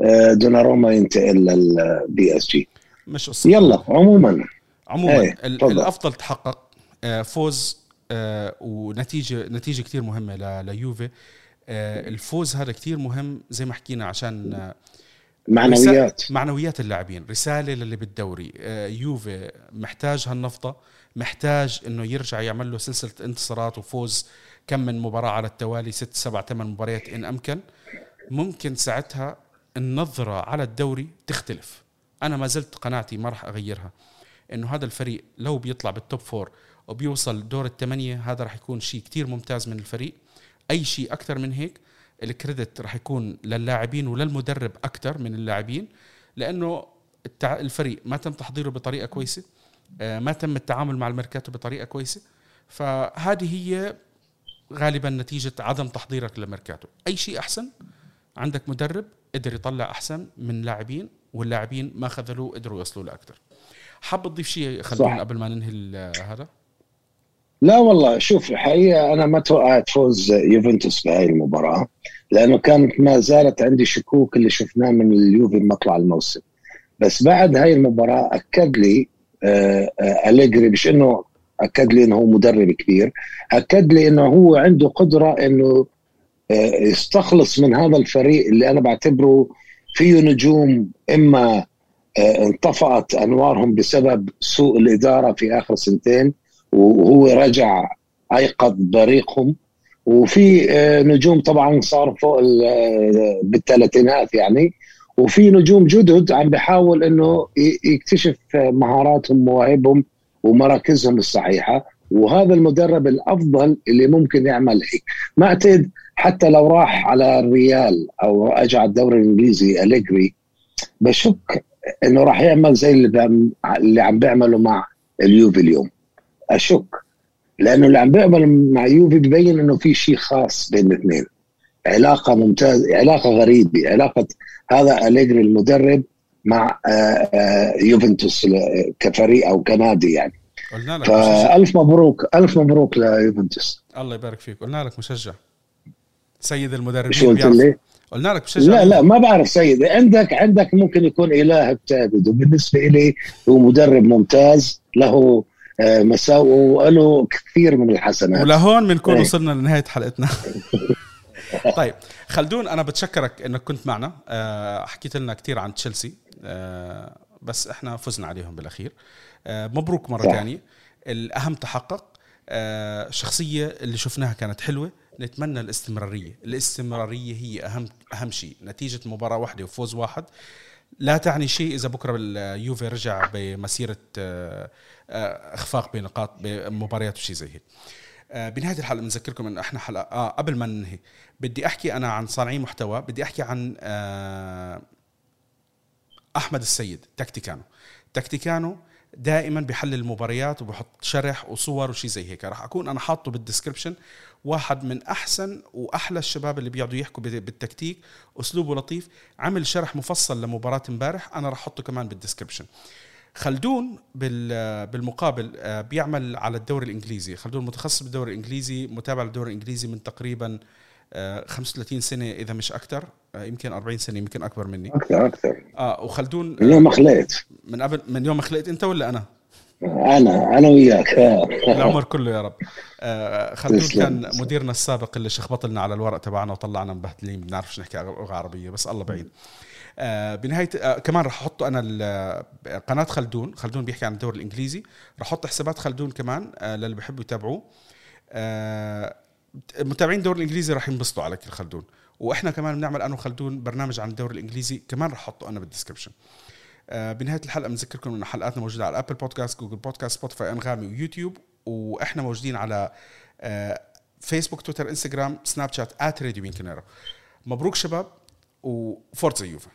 B: آه، دوناروما ينتقل للبي إس جي.
A: مش قصتنا.
B: يلا عموما.
A: عموما إيه،
B: تفضل.
A: الأفضل تحقق آه، فوز آه، ونتيجة نتيجة كثير مهمة ليوفي. آه، الفوز هذا كثير مهم زي ما حكينا عشان آه،
B: معنويات.
A: معنويات اللاعبين. رسالة للي بالدوري. آه، يوفي محتاج هالنفضة محتاج إنه يرجع يعمل له سلسلة انتصارات وفوز كم من مباراة على التوالي ست سبع ثمان مباريات إن أمكن. ممكن ساعتها النظرة على الدوري تختلف. أنا ما زلت قناعتي ما راح أغيرها. إنه هذا الفريق لو بيطلع بال top four وبيوصل دور الثمانية هذا راح يكون شيء كتير ممتاز من الفريق. أي شيء أكثر من هيك ال credit راح يكون للاعبين وللمدرب أكثر من اللاعبين لأنه التع... الفريق ما تم تحضيره بطريقة كويسة آه، ما تم التعامل مع الميركاتو بطريقة كويسة. فهذه هي غالبا نتيجة عدم تحضيرك للميركاتو أي شيء أحسن عندك مدرب قدر يطلع أحسن من لاعبين واللاعبين ما خذلوه قدروا يوصلوا لاكثر حاب تضيف شيء خلدون. قبل ما ننهي هذا؟
B: لا والله شوف الحقيقة أنا ما توقعت فوز يوفنتوس بهاي المباراة لأنه كانت ما زالت عندي شكوك اللي شفناه من اليوفي مطلع الموسم. بس بعد هاي المباراة أكد لي آه، آه، أليجري مش إنه أكد لي إنه هو مدرب كبير أكد لي إنه هو عنده قدرة إنه آه، يستخلص من هذا الفريق اللي أنا بعتبره فيه نجوم إما انطفأت أنوارهم بسبب سوء الإدارة في آخر سنتين وهو رجع أيقظ بريقهم. وفي آه، نجوم طبعا صار فوق آه، بالثلاثينات يعني. وفي نجوم جدد عم بيحاول إنه يكتشف آه، مهاراتهم مواهبهم ومراكزهم الصحيحة. وهذا المدرب الأفضل اللي ممكن يعمل هيك. ما أعتقد حتى لو راح على الريال أو أجى على الدوري الإنجليزي أليجري بشك إنه راح يعمل زي اللي اللي عم بيعمله مع اليوفي اليوم. أشك لأنه اللي عم بيعمل مع يوفي ببين إنه في شيء خاص بين الاثنين. علاقة ممتازه علاقة غريبة علاقة هذا أليجري المدرب مع آه، آه، يوفنتوس كفريق أو كنادي يعني.
A: قلنا لك.
B: فألف مبروك ألف مبروك ليوفنتوس.
A: الله يبارك فيك. قلنا لك مشجع سيد
B: شو
A: المدربين
B: قلت
A: بيعرف.
B: لي؟
A: قلنا لك مشجع
B: لا لا ما بعرف سيد. عندك عندك ممكن يكون إله بتعبد وبالنسبة لي هو مدرب ممتاز له آه، مساوئ وله كثير من الحسنات.
A: ولهون بنكون
B: إيه.
A: وصلنا لنهاية حلقتنا. طيب خلدون أنا بتشكرك إنك كنت معنا. آه، حكيت لنا كثير عن تشيلسي آه، بس إحنا فزنا عليهم بالأخير. مبروك
B: مرة.
A: ثانية الأهم تحقق. الشخصيه اللي شفناها كانت حلوة. نتمنى الاستمرارية. الاستمرارية هي أهم أهم شيء. نتيجة مباراة واحدة وفوز واحد. لا تعني شيء إذا بكرة اليوفي رجع بمسيرة آه، آه، إخفاق بنقاط بمباريات وشيء زي هيك. آه، بنهاية الحلقة بنذكركم انه إحنا حلقة آه قبل ما ننهي بدي أحكي أنا عن صانعي محتوى بدي أحكي عن آه أحمد السيد تكتيكانو. تكتيكانو دائما بيحلل المباريات وبحط شرح وصور وشي زي هيك. راح أكون أنا حاطه بال description واحد من أحسن وأحلى الشباب اللي بيقعدوا يحكوا بال- بالتكتيك. أسلوبه لطيف عمل شرح مفصل لمباراة امبارح أنا راح أحطه كمان بال description خلدون بال- بالمقابل آه، بيعمل على الدوري الإنجليزي. خلدون متخصص بالدوري الإنجليزي متابع للدوري الإنجليزي من تقريبا 35 سنة إذا مش أكثر يمكن 40 سنة يمكن أكبر مني.
B: أكثر أكثر
A: آه وخلدون
B: من يوم ما خلقت.
A: من قبل من يوم ما خلقت أنت ولا أنا؟
B: أنا أنا وياك. آه.
A: العمر كله يا رب. آه خلدون. كان مديرنا السابق اللي شخبط لنا على الورق تبعنا وطلعنا مبهدلين ما بنعرفش نحكي لغه عربية بس الله بعين. آه بنهاية آه كمان رح أحط أنا قناة خلدون خلدون بيحكي عن الدوري الإنجليزي. رح أحط حسابات خلدون كمان آه للي بحبوا يتابعوه. آه متابعين الدوري الإنجليزي رح ينبسطوا على كل خلدون. وإحنا كمان بنعمل أنا وخلدون برنامج عن الدوري الإنجليزي كمان رح أحطه أنا بال description آه، بنهاية الحلقة بنذكركم ان حلقاتنا موجودة على ابل بودكاست جوجل بودكاست سبوتيفاي أنغامي ويوتيوب. وإحنا موجودين على فيسبوك تويتر انستغرام سناب شات at راديو مبروك شباب وفورتزا يوفا.